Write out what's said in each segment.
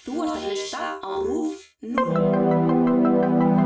Þú ert að hlusta á RÚF 0.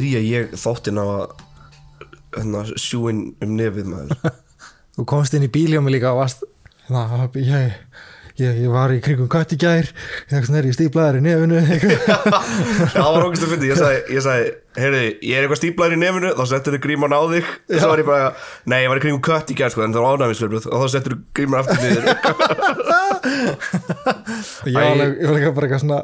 byrja ég þáttinn á að hérna, sjúin um nefið maður. Þú komst inn í bíl hjá mig líka og varst na, ég, ég, ég var í kringum kött í gær ég er í nefinu. Það var ógæst að fyndi, ég sagði, ég sagði heyrði, ég er eitthvað stíplaður í nefinu þá settur þið gríman á þig. Og svo var ég bara, nei, ég var í kringum kött í gær sko, en það var ánæmisverbröð og þá settur þið gríman aftur niður. Ég var líka bara eitthvað svona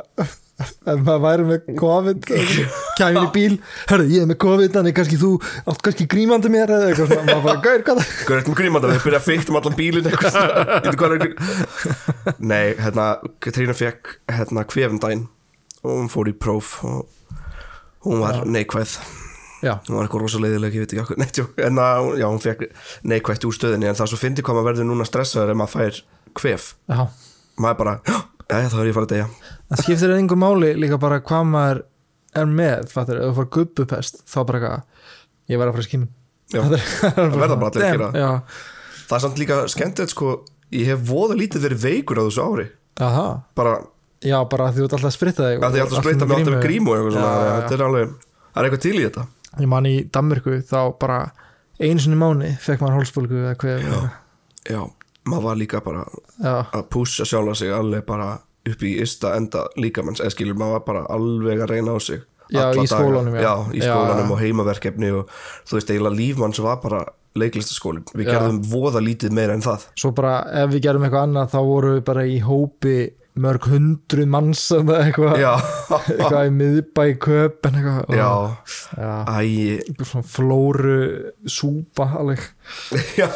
ef maður væri með COVID kæmi í bíl, hörðu ég er með COVID þannig kannski þú átt kannski grímandi mér eða eitthvað svona, maður bara, gaur, hvað? Það Hvað er þetta með gríman það, við byrja að fyrkt um allan bílinn eitthvað, Nei, hérna, Katrína fekk hérna kvefundaginn og hún fór í próf og hún var neikvæð. Já, hún var eitthvað rosa leiðileg, ég veit ekki okkur Nei, en að, já, hún fekk neikvætt úr stöðinni. En það svo fyndi hvað maður verður núna stressaður ef maður fær kvef. Maður bara, já, já, þá er ég fara að deyja það skiptir einhver máli líka bara hvað maður er með, fattur, ef þú fara gubbupest þá bara eitthvað, ég var að fara að skímin það verða bara allir að gera það. já, það er samt líka skemmtilegt sko ég hef voða lítið verið veikur á þessu ári. Aha, bara, já, bara því þú ert alltaf að spritta þig að því ég alltaf spreita mig alltaf með grímu. þetta er alveg það er eitthvað til í þetta. Ég man í Danmörku þá bara í mánu fekk maður hólsbólgu Já. já, maður var líka bara já, að pússa sjálfa sig alveg bara upp í ysta enda líkamanns eða skilur maður bara alveg að reyna á sig Já, í skólanum, já. já, í skólanum já. og heimaverkefni og þú veist eiginlega lífmanns var bara leiklistaskóli við gerðum voða lítið meira en það. Svo bara ef við gerum eitthvað annað þá vorum við bara í hópi mörg hundruð manns eða eitthvað eitthvað í miðbæ köpen eitthvað já, já. æ. Einhver svona flóru súpa alveg. Já.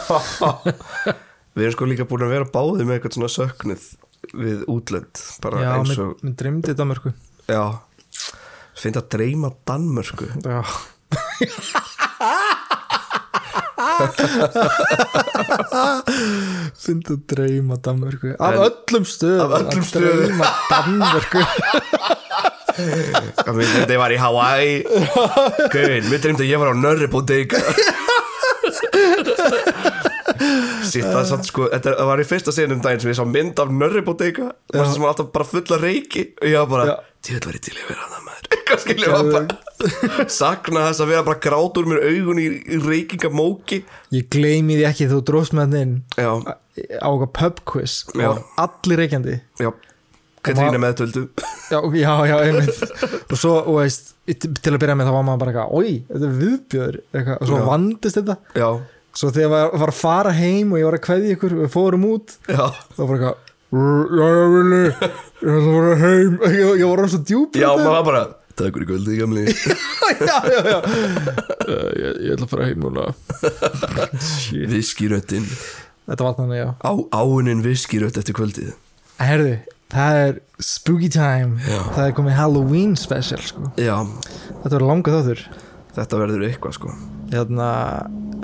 Við erum sko líka búin að vera báðið með eitthvað svona söknuð við útlönd bara já, eins mér, og, mér dreymdi Danmörku. Já. Finnst að dreyma Danmörku. Já. Fyndi að dreyma Danmörku. Af En- öllum stöðum. Af öllum að dreyma Danmörku. Ég myndi þetta ég var í Hawaii. Gauðin, mér dreymdi að ég var á Nörri Bodega Sitt það samt sko Þetta það var í fyrsta sinum daginn sem ég sá mynd af Nörri Bodega. Það sem var alltaf bara fulla reiki Og ég var bara, Já. tíðvægt var ég til að vera hana maður. Hvað skilja var bara. Sakna þess að vera bara grátur mér augun í, í reykingamóki. Ég gleymi því ekki þú dróst með Já, á eitthvað pub quiz Já. og allir reykjandi. Já. Katrína meðtöldu. Já, já, já, einmitt. Og svo, og veist, til að byrja með þá var maður bara eitthvað, oi, þetta er viðbjöður eitthvað, og svo Já. vandist þetta. Já, svo þegar ég var, var að fara heim og ég var að kveðja ykkur við fórum út já. þá var eitthvað já, já, villi, ég ætla að fara heim. Ég, ég var alveg svo djúp Já, maður var bara Takk fyrir kvöldi, gamli. Já, já, já. Uh, ég, ég ætla að fara heim núna. Viskiröttin þetta var þannig, já. Á, Áunin viskirött eftir kvöldið. Herðu, það er spooky time. Já. það er komið Halloween special sko. Já, þetta var langa þáttur þetta verður eitthvað sko. Hérna,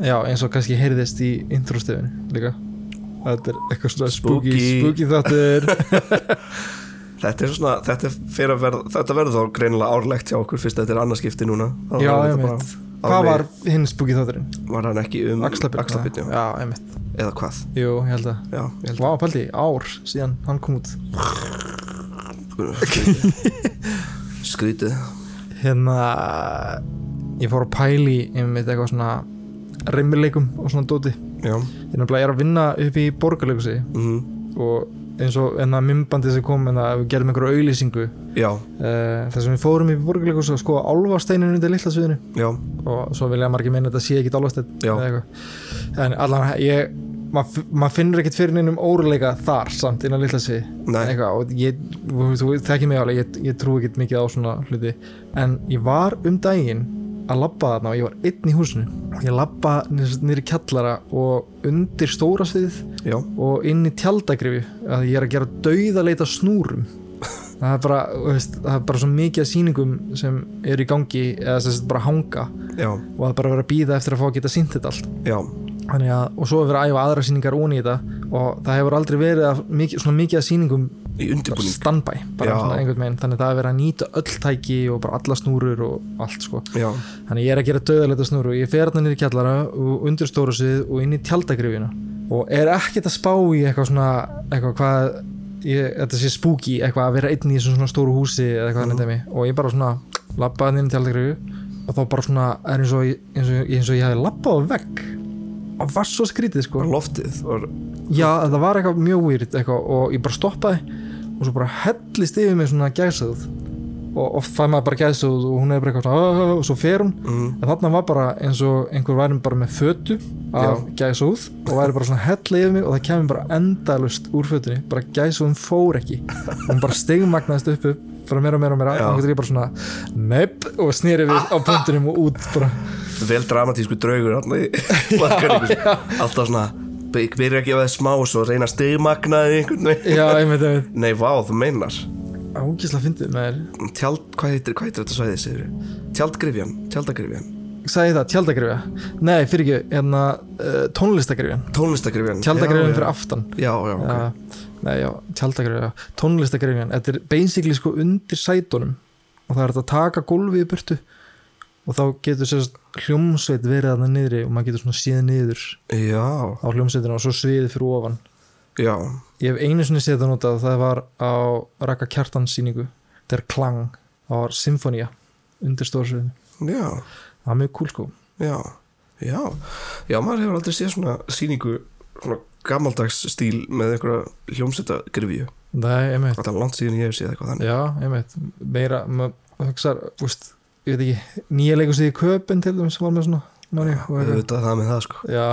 já, eins og kannski heyrðist í introstöfun líka. Þetta er eitthvað svona spooky, Spooky. þáttur. Þetta er svona, þetta fer að verða Þetta verður þá greinilega árlegt hjá okkur Fyrst þetta er annarskipti núna. Já, einmitt. bara hvað var hinn spooky þátturinn? Var hann ekki um Axlabjörn, já. já, einmitt, Eða hvað? Jú, ég held að. Já, ég held Vá, pældi, ár síðan hann kom út. Að Skrítið hérna ég fór að pæli einmitt eitthvað svona rimmileikum og svona dóti. Ég er nefnilega ég er að vinna upp í borgarleikusi mhm, og eins og enna mymbandi sem kom en við gerðum einhverju auðlýsingu uh, þar sem við fórum upp í borgarleikus og skoða álfasteinin undir litla sviðinu. Já, og svo vilja margir meina að þetta sé ekki álfastein Já. eða eitthvað. En allan ég maður mað finnur ekkert fyrir neinum óruleika þar samt innan litla svið Nei. eitthvað, og ég, þú, þú þekki mig alveg ég, ég trú ekkert mikið á svona hluti. En ég var um daginn að labba þarna og ég var einn í húsinu. Ég labba í kjallara og undir stóra sviðið já, og inn í tjaldagrifi að ég er að gera dauðaleita snúrum. Það er bara, veist, það er bara svo mikið af sýningum sem eru í gangi eða sem bara hanga já, og það er bara að vera að býða eftir að fá að geta sínt þetta allt. Já, að, og svo hefur verið að æfa aðra sýningar onni í þetta og það hefur aldrei verið að, mikið, svona mikið að undirbúning. standbæ, þannig að það hefur verið að nýta öll tæki og bara alla snúrur og allt sko. Já, þannig ég er að gera döðalegt snúru. Og ég fer hérna niður í kjallara og undir stóru svið og inn í tjaldagrifina og er ekkert að spá í eitthvað svona eitthvað hvað ég, þetta sé spooky, eitthvað að vera einn í svona stóru húsi eitthvað Mhm. þannig dæmi. Og ég bara svona labbaði inn í tjaldagrifi og þá bara svona er eins og, eins og, eins og ég hefði labbað á og var svo skrítið sko. Loftið og, Já, það var eitthvað mjög weird eitthvað, og ég bara stoppaði og svo bara hellist yfir mig svona gæsað og oft fæ maður bara gæsað og hún er bara eitthvað svona "Ah", og svo fer hún. Mm, en þarna var bara eins og einhver væri bara með fötu af gæsað og væri bara svona hella yfir mig og það kemur bara endalust úr fötunni bara gæsað fór ekki. Og hún bara stegmagnaðist upp upp fyrir meira og meira og meira. Og hún er bara svona nepp og snýri við á punktunum og út bara. Vel dramatísku draugur alltaf svona by- byrja að gefa þið smá og svo reyna að stigmagnaði einhvern veginn. Nei, vá, þú meinar. Ágísla fyndið með Tjald, hvað heitir, þetta svæðið, segir Tjaldgrifjan, tjaldagrifjan. Sagði það, tjaldagrifja? Nei, fyrir ekki, hérna uh, tónlistagrifjan Tónlistagrifjan tjaldagrifjan fyrir aftan. Já, já, ok nei, já, tjaldagrifja, tónlistagrifjan þetta er basically sko undir sætunum og það er hægt að taka gólfið í burtu og þá getur sérst hljómsveit verið þarna niðri og maður getur svona síð niður Já, á hljómsveitina og svo sviðið fyrir ofan. Já, ég hef einu sinni séð það notað það var á Raka Kjartans sýningu. Þetta er klang, það var symfónía undir stórsviðinu já, það var mjög cool sko. Já. Já, já, maður hefur aldrei séð svona sýningu svona gamaldags stíl með einhverja hljómsveitagrifju. Er langt síðan ég hef séð eitthvað þannig. Já, einmitt, meira maður hugsar, úst, ég veit ekki nýja leikusið í köpun til þeim sem var með svona manni, eitthvað. Auðvitað það með það sko. Já.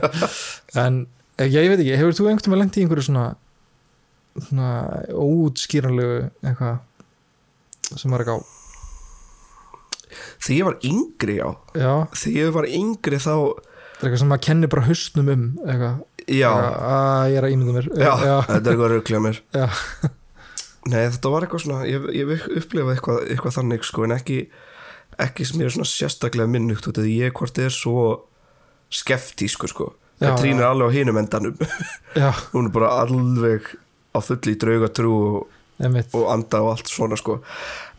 En eh, ég veit ekki, hefur þú einhvern veginn lengt í einhverju svona svona óútskýranlegu eitthvað sem var eitthvað Þegar ég var yngri, já. Já, Þegar ég var yngri þá það er eitthvað sem maður kennir bara hausnum um eitthvað, Já, að ég er að ímynda mér. Já, já, þetta er eitthvað rauklja mér. Já, Nei, þetta var eitthvað svona Ég, ég hef upplifað eitthvað, eitthvað þannig sko En ekki, ekki sem ég er svona sérstaklega minnugt út af því ég hvort er svo skeftískur sko. Katrín er alveg á hinum endanum. Hún er bara alveg á fulli draugatrú og, og anda og allt svona sko.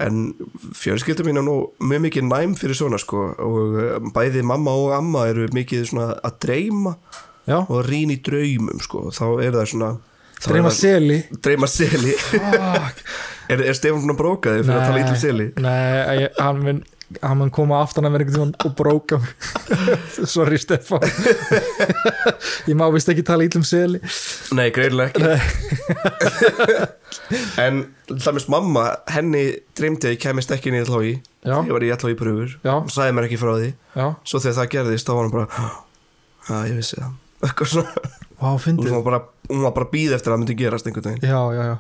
En fjölskyldum mín er nú mjög mikið næm fyrir svona sko Og eh, bæði mamma og amma eru mikið svona að dreyma já, og rýna í draumum sko. Þá er það svona það- seli. Dreyma seli. Er, er Stefán svona brókaði fyrir að tala ítlum seli? Nei, ég, hann mun hann mun koma aftan að mér einhvern tímann og bróka sorry Stefán. Ég má vist ekki tala ítlum seli. Nei, greinilega ekki. Nei. En það mist mamma, henni dreymdi að ég kemist ekki inn í já, Ég var í allói pröfur. Hún sagði mér ekki frá því. Já, Svo þegar það gerðist, þá var hann bara Já, ég vissi það Eitthvað svona. Vá, Hún fyndið var bara, hún var bara að býða eftir að það myndi gerast einhvern veginn já, já, já.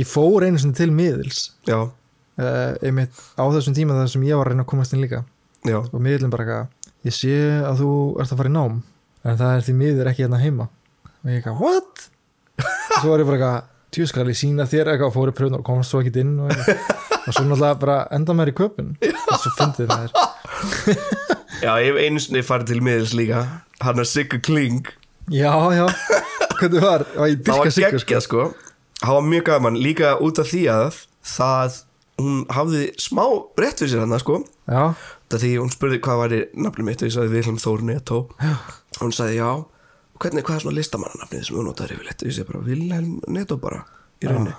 Ég fór einu sinni til miðils. Já, uh, einmitt á þessum tíma þar sem ég var að reyna að komast inn líka. Já, og miðlum bara eitthvað ég sé að þú ert að fara í nám en það er því miður ekki hérna heima. Og ég eitthvað, what? svo var ég bara eitthvað, tjú skal ég sína þér eitthvað? Og fór í pröfn og komast svo ekki inn og, eitthvað. og svo náttúrulega bara enda mér í köpun. Og svo fyndið það er já Ég hef einu sinni farið til miðils líka. Hann er Sigga Kling. Já, já, hvernig var? Það var siggur sko. geggjað sko. Það var mjög gaman, líka út af því að Það, hún hafði smá rétt fyrir sér hann sko. Já, því hún spurði hvað var í nafnum mitt og ég sagði Vilhelm Þór Netto og hún sagði já, hvernig, hvað er svona listamannanafnið sem hún notaður yfirleitt? Og ég segi bara Vilhelm Netto bara í rauninni.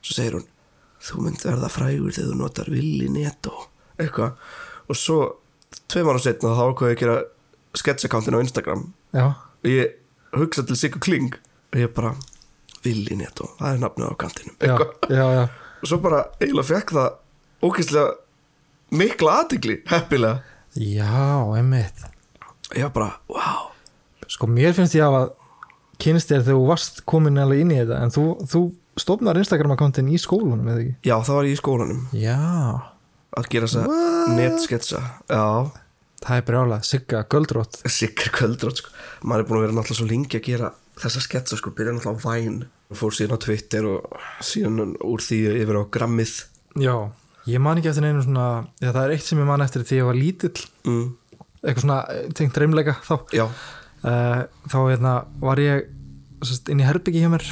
Svo segir hún, þú mynd verða frægur þegar þú notar Willi Netto eitthvað. Og svo tveim ára setna þá ákveði ég að gera sketch-accountin á Instagram. Já, og ég hugsa til Sigga Kling og ég bara Willi Netto, það er nafnið á kantinum. Já, já, já, og svo bara eiginlega fekk það ógeðslega mikla aðtigli heppilega. Já, einmitt. Ég bara, wow sko mér finnst ég af að kynst þér þegar þú varst komin alveg inn í þetta en þú, þú stofnar Instagram-akkontin í skólanum eða ekki? já, það var ég í skólanum. Já, að gera þess að netsketsa já, það er brjálað, Sigga, Göldrótt sikkar kvöldrótt sko. maður er búin að vera náttúrulega svo lengi að gera þessa sketsa sko, byrja náttúrulega á Vine. Fór síðan á Twitter og síðan úr því yfir á Grammið. Já, ég man ekki eftir neinu svona já, það er eitt sem ég man eftir því ég var lítill. Mm, eitthvað svona eh, tengt dreimleika þá. Já, uh, þá hérna, var ég sest, inn í herbyggi hjá mér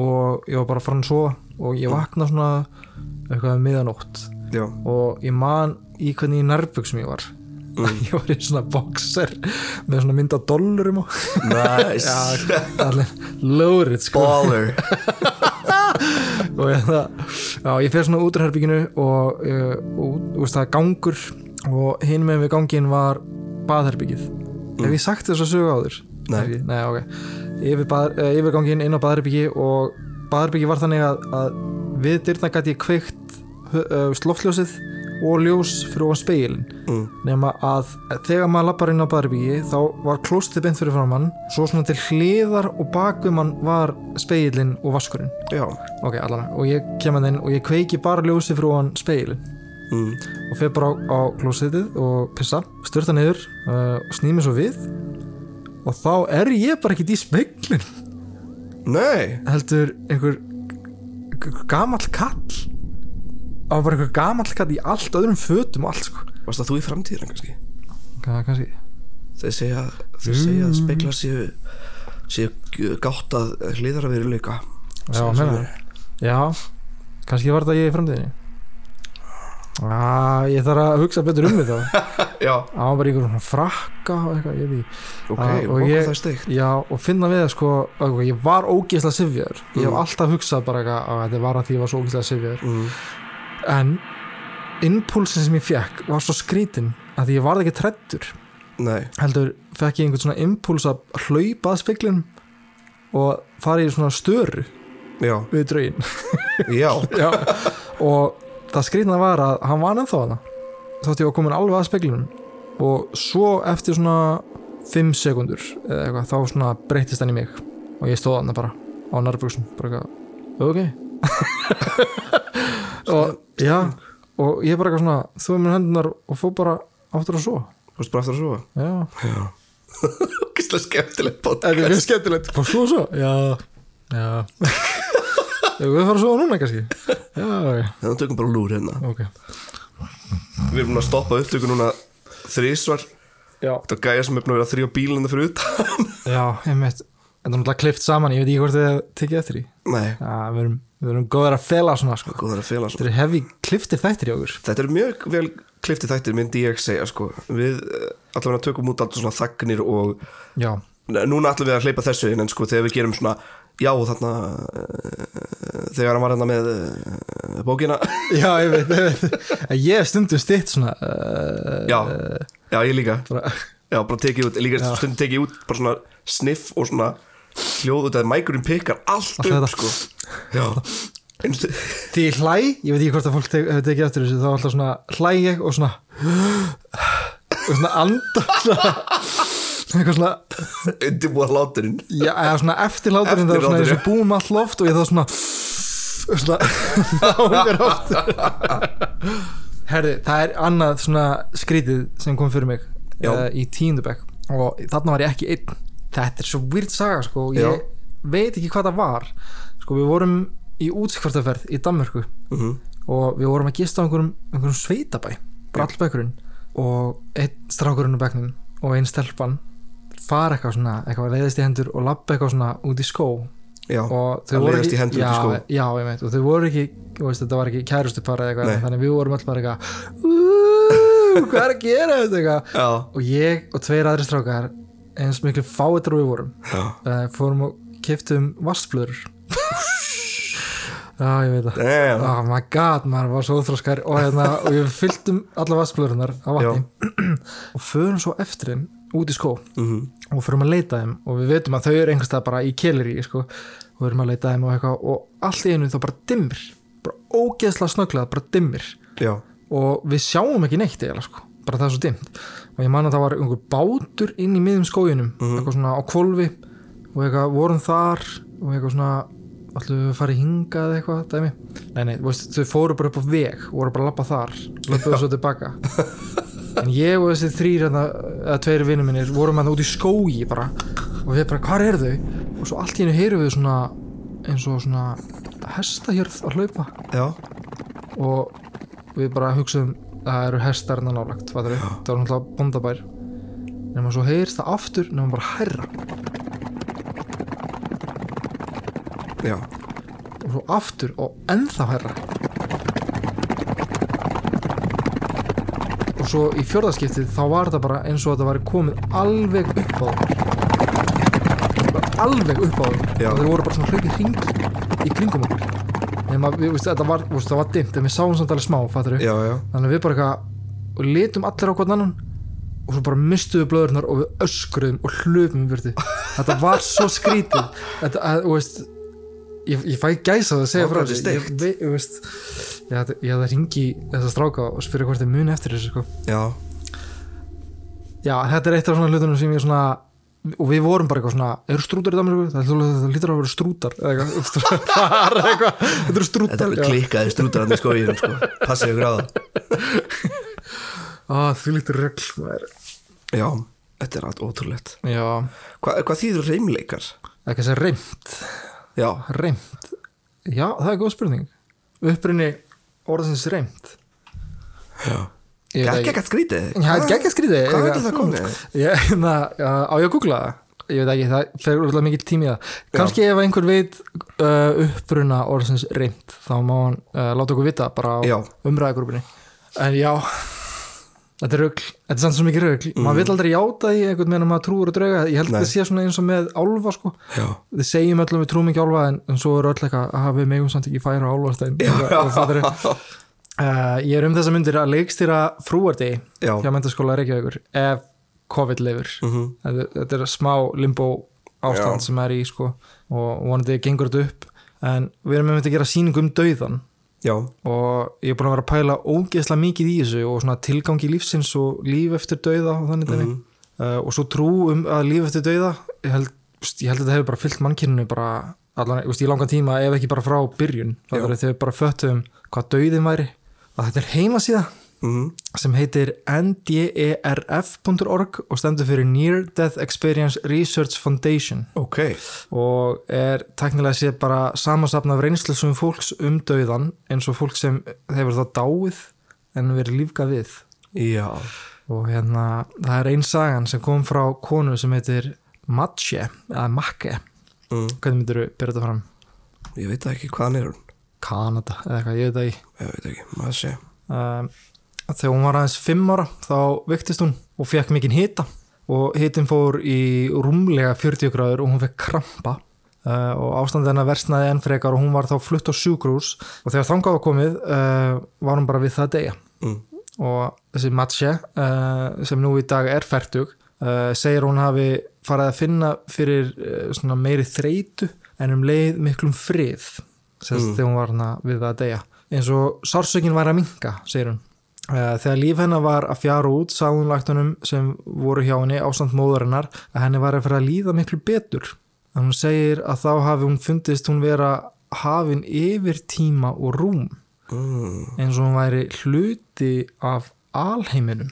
og ég var bara farin að sofa og ég vakna svona eitthvað um miðanótt já. Og ég man í hvernig í nærbuksum ég var. Ég var í svona boxer með svona mynd á. Dollurum og nice, loaded sko. Baller. Og ég, það, já, ég fer svona út úr herbygginu og, og þú veist það er gangur og hinn með við gangin var baðherbyggið hef ég sagt þess að sögu áður? Nei. Ekki? Nei, ok. Yfir, bað, uh, yfir gangin inn á baðherbyggi og baðherbyggi var þannig að, að við dyrna gæti ég kveikt sloftljósið og ljós fyrir ofan speilin mm, nema að þegar maður lappar inn á baðherbyggi þá var klóstið beint fyrir framann svo svona til hliðar og bakvið mann var speilin og vaskurinn. Já. Ok, allan, og ég kem að þinn og ég kveiki bara ljósið fyrir ofan speilin mm, og fer bara á, á klósitið og pissa, styrta niður uh, og snými svo við. Og þá er ég bara ekkert í speilin nei, heldur einhver gamall kall á bara einhver gamall kall í allt öðrum fötum og allt sko. Varst það þú í framtíðina kannski? Hvað, kannski? Þeir segja, þeir segja að spekla séu séu gátt að hliðara verið leika Já, meina Já, kannski var þetta ég í framtíðinni. Já, ég þarf að hugsa betur um þetta. Já, Það var bara einhver svona frakka og eitthvað, ég veit ok, Ah, og ég- það er steikt. Já, og finna við að sko ég var ógeðslega sifjaður ég hef Mm. alltaf hugsað bara eitthvað að þetta var að því ég var svo ógeðslega sifjaður mm, en impulsin sem ég fekk var svo skrítin að ég varð ekki trættur nei, heldur fekk ég einhvern svona impuls að hlaupa að speklin og fara í svona störu já, við draugin og það skrýtna var að hann var ennþá hana þótt ég var komin alveg að speklinum og svo eftir svona 5 sekundur eða eitthvað þá svona breytist hann í mig. Og ég stóð hann bara á nærbuxum bara eitthvað, ok. Og já. Og ég bara eitthvað svona þú er mér hendunar og fór bara áttur að svo þú veist bara aftur að sofa? Já, já. Ógeðslega skemmtilegt þetta er podcast mjög skemmtilegt. Fór svo svo, já. Já. Við fara að sofa núna kannski? Já, Þannig að tökum bara lúr hérna. Ok. Við erum búin að stoppa upptöku núna þrísvar Já, Þetta er gæja sem er búin að vera að þrjá bílanda fyrir utan. Já, einmitt. Þetta er náttúrulega klift saman, ég veit ekki hvort þið tekið eftir því. Nei, Já, við erum, við erum góður að fela svona sko. góð það að fela Þetta er hefði kliftir þættir í okkur Þetta er mjög vel kliftið þættir myndi ég segja sko. Við eh, allavega tökum út alltaf svona þagnir og Já, Núna ætlum við að hleypa þessu inn en sko þegar við gerum svona Já þarna uh, þegar hann var hérna með uh, bókina. Já, ég veit, ég veit. Ég stundum stitt svona uh, Já, já ég líka. bara, Já bara tekið út, líka Já. stundum tekið út bara svona sniff og svona hljóð út að mækurinn pikkar allt upp þetta. sko. Því hlæ, ég veit ekki hvort að fólk hefur tekið eftir þessu Þá er alltaf svona hlæ ég og svona Og svona anda Eitthvað svona Undirbúa hláturinn. Já, eða svona eftir hláturinn það er svona eins og búum allt loft og ég þá svona svona náingar aftur Herði, það er annað svona skrítið sem kom fyrir mig uh, í tíundubæk og þarna var ég ekki einn þetta er svo weird saga sko. Ég Já. veit ekki hvað það var. Sko við vorum í útskvartaferð í Danmörku mm og við vorum að gista á einhverjum, einhverjum sveitabæ brallbækurinn og einn strákurinn á bæknum og einn stelpan fara eitthvað svona, eitthvað leiðist í hendur og labba eitthvað svona út í skó. Já, og þau að voru leiðast í hendur út í já, skó. já, ég veit, og þau voru ekki veist, þetta var ekki kærustu para eða Nei. eitthvað þannig við vorum alltaf bara eitthvað "Ú, hvað er að gera? Þetta eitthvað. Já, og ég og tveir aðri strákar eins miklu fáitur og við vorum. Uh, fórum og keftum vassblöður já, ég veit það. Oh my god, maður var svo óþróskar og, hérna, og við fylltum alla vassblöðunar á vatni. Og förum svo eftir henn út í skó. Mhm. og fyrir að leita þeim. Og við veitum að þau eru einhverstað bara í keleri sko, og við erum að leita þeim og eitthvað. Og allt í einu þá bara dimmir. Bara ógeðslega snögglega, bara dimmir. Já, og við sjáum ekki neitt eiginlega sko, bara það er svo dimmt. Og ég man að það var einhver bátur inn í miðum skóginum, eitthvað svona á kvolfi og eitthvað vorum þar og eitthvað svona ætlum við að fara í hingað eða eitthvað dæmi? Nei, nei, veist, þau fóru bara upp á veg og voru bara að lappa þar, löpuðu svo tilbaka en ég og þessi þrýr hérna, eða tveiri vinnum minnir vorum hann út í skógi bara og við bara, hvar eru þau? og svo allt í hennu heyrum við svona eins og svona hestahjörð að hlaupa. Já, og við bara hugsaðum það eru hestar hérna nálagt það var náttúrulega bondabær. Nema svo heyrst það aftur nema bara herra já, og svo aftur og ennþá herra og svo í fjórðaskiptið þá var þetta bara eins og þetta var komið alveg upp á það alveg upp á það og þeir voru bara svona hlaupið hring í kringum okkur þetta var, það var dimmt en við sáum samt alveg smá, já, já. Þannig að við bara eitthvað litum allir á hvern annan og svo bara mistuðu blöðurnar og við öskruðum og burtu þetta var svo skrítið þetta, að, veist ég, ég fæ gæsa það að segja frá þetta ég, ég, ég hafði ringi þessa stráka og spyrja hvort þið muni eftir þessu sko. já, já, þetta er eitt af svona hlutunum sem ég svona og við vorum bara eitthvað svona, eru strútar í Danmarku? Það, lítur að vera strútar það er eitthvað þetta eru strútar þetta er alveg já. klikkaði strútarandi í skóginum sko. passið ykkur á það Á, því lítur regl maður. já, þetta er allt ótrúlegt já, Hva, hvað þýður reymleikar? ekki að segja reymt já, Reymt? Já, það er góð spurning Upprinni orðsins reymt já Ekkert skrítið? Já, að skrýði hvað er það komið? Ég, na, já, á ég að googla það? Ég veit ekki, það fer úrlega mikið tími í það. Kanski ef einhver veit uh, uppruna orðsins reymt þá má hann uh, láta okkur vita bara á umræðagrúpinni En já Þetta er rugl, þetta er samt svo mikið rugl. Maður vil aldrei játa því einhvern meðan maður trúur og drauga. Ég held að það sé svona eins og með álfa sko. Við segjum öllum við trúum ekki á álfa en, en svo er öll eitthvað að við megum samt ekki færa á álfastein uh, ég er um þessa myndir að leikstýra frúardegi já, hjá mentaskóla Reykjavíkur ef COVID lifir Mhm. þetta, þetta er smá limbo ástand Já. sem er í sko og vonandi gengur þetta upp. En við erum með þetta að gera sýningu um dauðan já, og ég er búin að vera að pæla ógeðslega mikið í þessu og svona tilgangi lífsins og líf eftir dauða og þannig dæmi. Mhm. uh, og svo trú um að líf eftir dauða ég held, ég held að þetta hefur bara fyllt mannkyninu bara allan, veist, í langan tíma ef ekki bara frá byrjun. Þegar við bara föttum hvað dauðin væri að þetta er heimasíða mhm, sem heitir nderf.org og stendur fyrir Near Death Experience Research Foundation. Ok. Og er teknilega séð bara samansapn af reynslusum fólks um dauðan eins og fólk sem hefur þá dáið en verið lífga við. Já, og hérna það er einn sagan sem kom frá konu sem heitir Matche eða Makke, mm, hvernig myndir þú byrja þetta fram? ég veit ekki hvaðan er hún Kanada eða eitthvað, ég veit það ekki. Ég veit ekki, maður sé. Um, þegar hún var aðeins fimm ára þá viktist hún og fekk mikinn hita. Og hitin fór í rúmlega 40 gráður og hún fekk krampa. Uh, og ástandið hennar versnaði enn frekar og hún var þá flutt á sjúkrús og þegar þangað var komið uh, var hún bara við það að deyja. Mm, og þessi Matsje uh, sem nú í dag er færtug segir hún hafi farið að finna fyrir svona meiri þreitu en um leið miklum frið sérst Mm. þegar hún var hana við að deyja. Eins og sársökin var að minka segir hún. Uh, þegar líf hennar var að fjara út sáðum læktunum sem voru hjá henni ástand móðurinnar að henni var að fara að líða miklu betur. En hún segir að þá hafi hún fundist hún vera hafin yfir tíma og rúm mm, eins og hún væri hluti af alheiminum.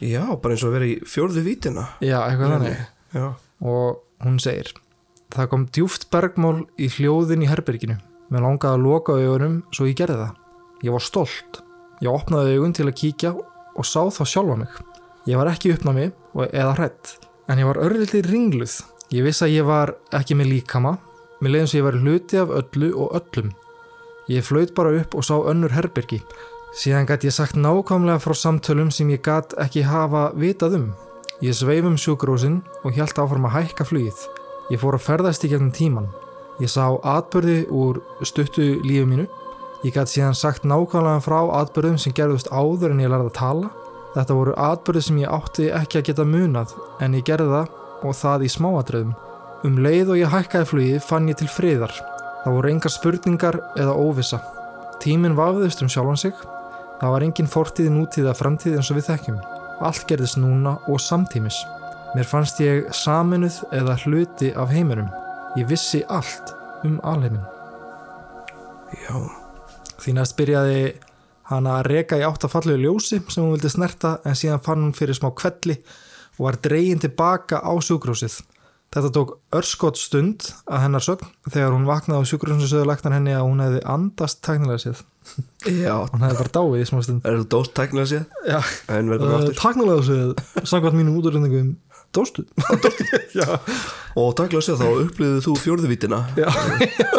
Já, bara eins og að vera í fjórðu vítina. Já, eitthvað þannig. Já, og hún segir það kom djúft bergmál í hljóðin í herberginu mér langaði að loka augunum svo ég gerði það. Ég var stolt. Ég opnaði augun til að kíkja og sá þá sjálfa mig. Ég var ekki uppnámi og eða hrætt en ég var örlítið ringluð. Ég vissi að ég var ekki með líkama. Mér leiðum sem ég var hluti af öllu og öllum. Ég flaut bara upp og sá önnur herbergi. Síðan gæti ég sagt nákvæmlega frá samtölum sem ég gat ekki hafa vitað um. Ég sveif um sjúkrósin og hjælt áfram að hækka flugið. Ég fór að ferðast í gegnum tíman. Ég sá atbyrði úr stuttu lífi mínu. Ég gæti síðan sagt nákvæmlega frá atbyrðum sem gerðust áður en ég lærði að tala. Þetta voru atbyrði sem ég átti ekki að geta munað en ég gerði það og það í smáatröðum. Um leið og ég hækkaði flugið fann ég til friðar. Það voru engar spurningar eða óvissa. Tíminn vafðist um sjálfan sig. Það var engin fortíð, nútíð eða framtíð eins og við þekkjum. Allt gerðist núna og samtímis. Mér fannst ég saminuð eða hluti af heiminum. Ég vissi allt um alheimin. Já, Því næst byrjaði hann að reka í átt að fallegu ljósi sem hún vildi snerta en síðan fann hún fyrir smá kvelli og var dregin tilbaka á sjúkrósið. Þetta tók örskot stund að hennar sögn þegar hún vaknaði á sjúkrósinu sögðu læknar henni að hún hefði andast tæknilega séð. já Hún hefði bara dáið í smá stund. Er þú dóst tæknilega séð? Já, En verður uh, aftur tæknilega séð, samkvæmt mínum útrýningum, dóstu. Já, Og tæknilega séð þá upplýðið þú fjórðuvítina já.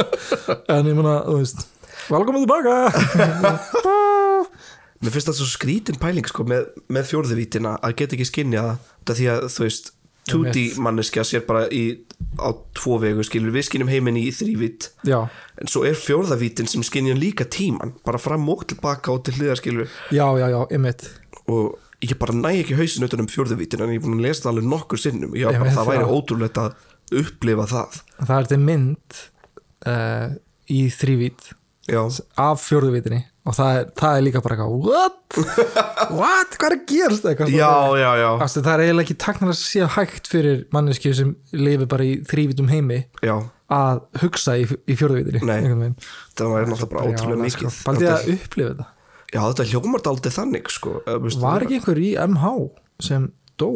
en ég meina, þú veist, velkomin tilbaka. Mér finnst það svo skrítin pæling sko með, með fjórðuvítina að geta ekki skinja það því að þú veist 2D manneskja sér bara í á tvo vegu skilur við skinnum heiminn í þrívít Já, en svo er fjórðavítin sem skinnja líka tíman bara fram og tilbaka og til hliðar skilur já, já, já, einmitt. og ég bara næ ekki hausin utan um fjórðavítin en ég er búin að lesa það alveg nokkur sinnum ég bara það væri það. ótrúlegt að upplifa það Það er til mynd uh, í þrývít af fjórðuvítinni og það er, það er líka bara eitthvað What? What? Hvað er að gerast? Eitthvað, já, já, já, Ástu, það er eiginlega ekki taknar að sé hægt fyrir manneski sem lifi bara í þrývítum heimi að hugsa í, í veginn. það var náttúrulega bara ótrúlega mikið sko. Þetta- að upplifa þetta já, þetta hljómar daldið þannig sko. Var ekki einhver í MH sem dó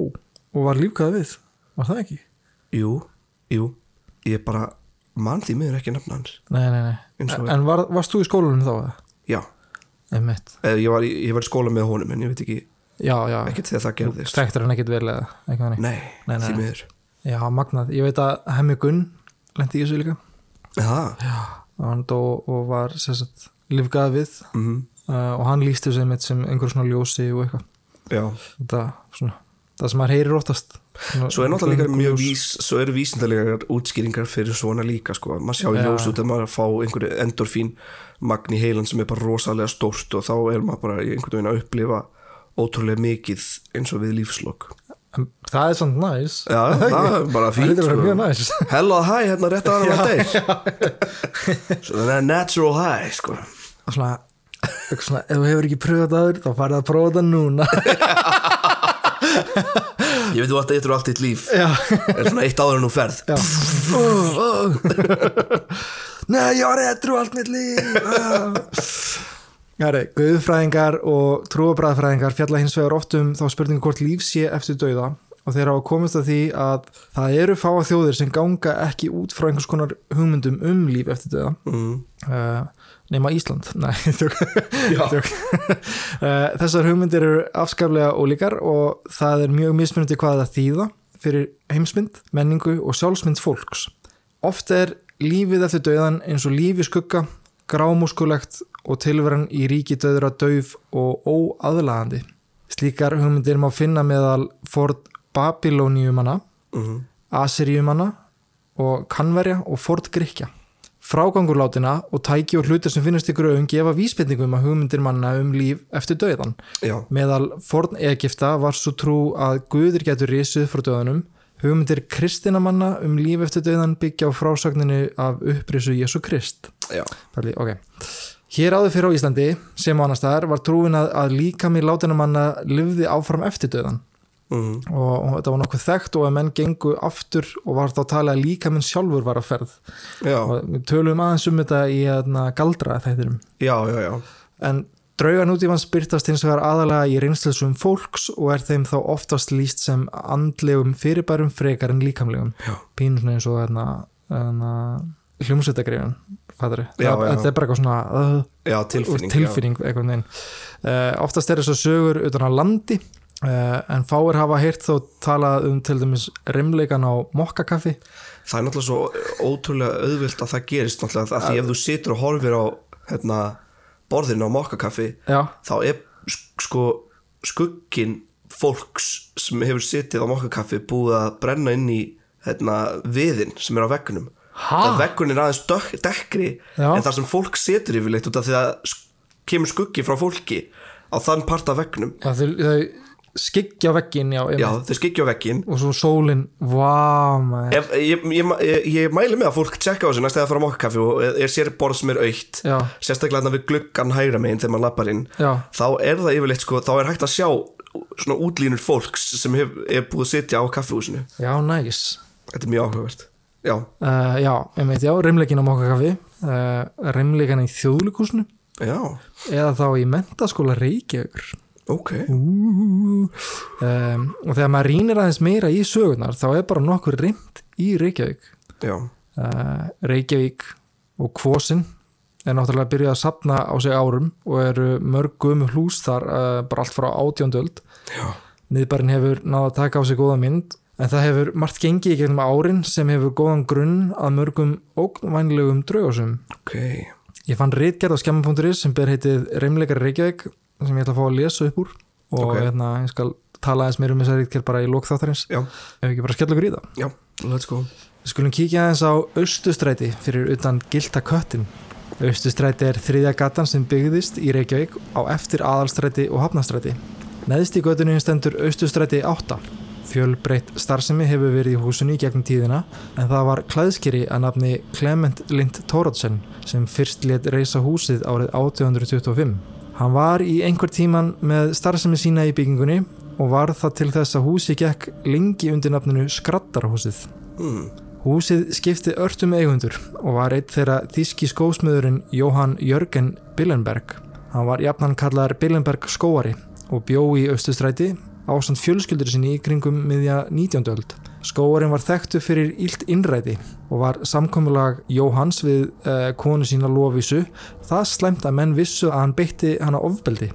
og var lífkað við? Var það ekki? jú, jú, ég bara man því miður ekki nefna hans. Nei, nei, nei. Og- En var, varst þú í skólanum þá? já, eða, ég, var, í- ég var í skóla með honum en ég veit ekki, Já, já. ekkert þegar það gerðist. Þekktur hann ekkert vel eða? Eitthvað nei, Nei, nei. því miður. Já, magnað. Ég veit að Hemmi Gunn lendi í þessu líka. það, Og hann dó og var sérstætt lífgað við. Mm uh, og hann lísti þessu einmitt sem einhver svona ljósi og eitthvað. það sem maður heyrir oftast. Svona, Svo er náttúrulega líka mjög vís, svo eru vísindalegar útskýringar fyrir svona líka sko, maður sjá Já. ljós út að maður fá einhverju endorfín magn í heilan sem er bara rosalega stórt og þá er maður bara einhvern veginn að upplifa ótrúlega mikið eins og við lífslokk Það er svona næs. Já, það er bara Það fínt er bara mjög sko. næs. Hello hi, hérna rétt að hann deyr Svo það er natural high sko. Svona, svona, ef þú hefur ekki pröfað það aður, þá farið að prófa það núna. Ég veit þú alltaf eitthvað allt þitt líf. Er svona eitt áður en þú ferð. Nei, ég var etru allt mitt líf. Herri, guðfræðingar og trúabræðfræðingar fjalla hins vegar oft um þá spurningu hvort líf sé eftir dauða og þeir hafa komist að því að það eru fáa þjóðir sem ganga ekki út frá einhvers konar hugmyndum um líf eftir dauða mm. uh, nema Ísland Nei, uh, þessar hugmyndir eru afskaplega ólíkar og það er mjög mismunandi hvað það þýða fyrir heimsmynd, menningu og sjálfsmynd fólks oft er lífið eftir dauðan eins og lífi skugga grámúskulegt og tilveran í ríki döðra dauf og óaðlagandi slíkar hugmyndir má finna meðal Ford Babilóniumanna Mm. Assyriumanna og Kanverja og Ford Grikja. Frágangurlátina og tæki og hlutir sem finnast í gröfum gefa vísbendingum að hugmyndir manna um líf eftir döðan. Já, Meðal forn Egipta var svo trú að guður getur risið frá döðanum. Hugmyndir kristinamanna um líf eftir döðan byggja á frásögninu af upprisu Jésu Krist. já, Pæli, ok. Hér áður fyrir á Íslandi, sem á annar staðar, var trúin að, að líkami látinamanna lifði áfram eftir döðan mm. og, og þetta var nokkuð þekkt og að menn gengu aftur og var þá að tala að líka minn sjálfur var að ferð. Já, og við tölum aðeins um þetta í hérna, galdra þættinum já, já, en draugan útífans byrtast hins vegar aðalega í reynslusum fólks og er þeim þá oftast líst sem andlegum fyrirbærum frekar en líkamlegum. Svona eins og hérna, hérna, hljómsveitagrifin þetta er bara eitthvað svona uh, Já, tilfinning, tilfinning uh, oftast er þess að sögur utan á landi en fáir hafa heyrt þó talað um til dæmis rimleikan á mokkakaffi. Það er náttúrulega svo ótrúlega auðvilt að það gerist náttúrulega að því ef þú situr og horfir á hérna, borðinu á mokkakaffi þá er sk- sko skuggin fólks sem hefur sitið á mokkakaffi búið að brenna inn í hérna, viðin sem er á veggunum það veggun er aðeins dekkri en það sem fólk situr yfirleitt út af því að kemur skuggi frá fólki á þann part af veggnum. Já þau, þau skyggja veggin já, þau skikja á veggin og svo sólin, vá maður. Ég, ég, ég, ég mæli með að fólk tjekka á þessu næst eða fara á mokkaffi og er sér borð sem er aukt já, sérstaklega við gluggan hægra megin þegar maður lappar inn já, þá er það yfirleitt sko, þá er hægt að sjá svona útlínur fólks sem hef, er búið að sitja á kaffihúsinu. Já, næs þetta er mjög áhugavert. Já, uh, já, ég veit, já, reymleikin á mokkakaffi uh, reymleikin í þjóðlíkusinu já, eða þá í mentaskóla Reykjavíkur ok. Um, og þegar maður rýnir aðeins meira í sögunar þá er bara nokkur reynd í Reykjavík. Uh, Reykjavík og Kvosin er náttúrulega byrjað að sapna á sig árum og eru mörg gumu hlús þar uh, bara allt frá átjóndöld já, miðbærin hefur náða að taka á sig góða mynd en það hefur margt gengið í gegnum árin sem hefur góðan grunn að mörgum ógnvænlegum draugasum ok. Ég fann reitgerð á skemma.is sem ber heitið Reymleikar Reykjavík sem ég ætla að fá að lesa upp úr og Ok. hérna, ég skal tala eins meira um þessa reitgerð bara í lókþáttarins já, ef ekki bara skella okkur í það. já, let's go Við skulum kíkja aðeins á Austustræti fyrir utan Gilta köttin. Austustræti er þriðja gatan sem byggðist í Reykjavík á eftir aðalstræti og hafnastræti. Neðst í göttunni stendur Austustræti 8. Fjölbreytt starfsemi hefur verið í húsinu í gegnum tíðina en það var klæðskeri að nafni Clement Lind Thoroddsen sem fyrst let reysa húsið árið 1825. Hann var í einhver tíman með starfsemi sína í byggingunni og var það til þess að húsi gekk lengi undir nafninu Skrattarhúsið. mm. Húsið skipti örtum eigundur og var eitt þeirra þíski skósmiðurinn Jóhann Jörgen Billenberg. Hann var jafnan kallar Billenberg skóari og bjó í Östustræti ásand fjölskyldur sinni í kringum miðja 19. öld. Skóarinn var þekktu fyrir ílt innræti og var samkomulag Jóhanns við uh, konu sína Lóvísu það slæmt að menn vissu að hann beitti hana ofbeldi.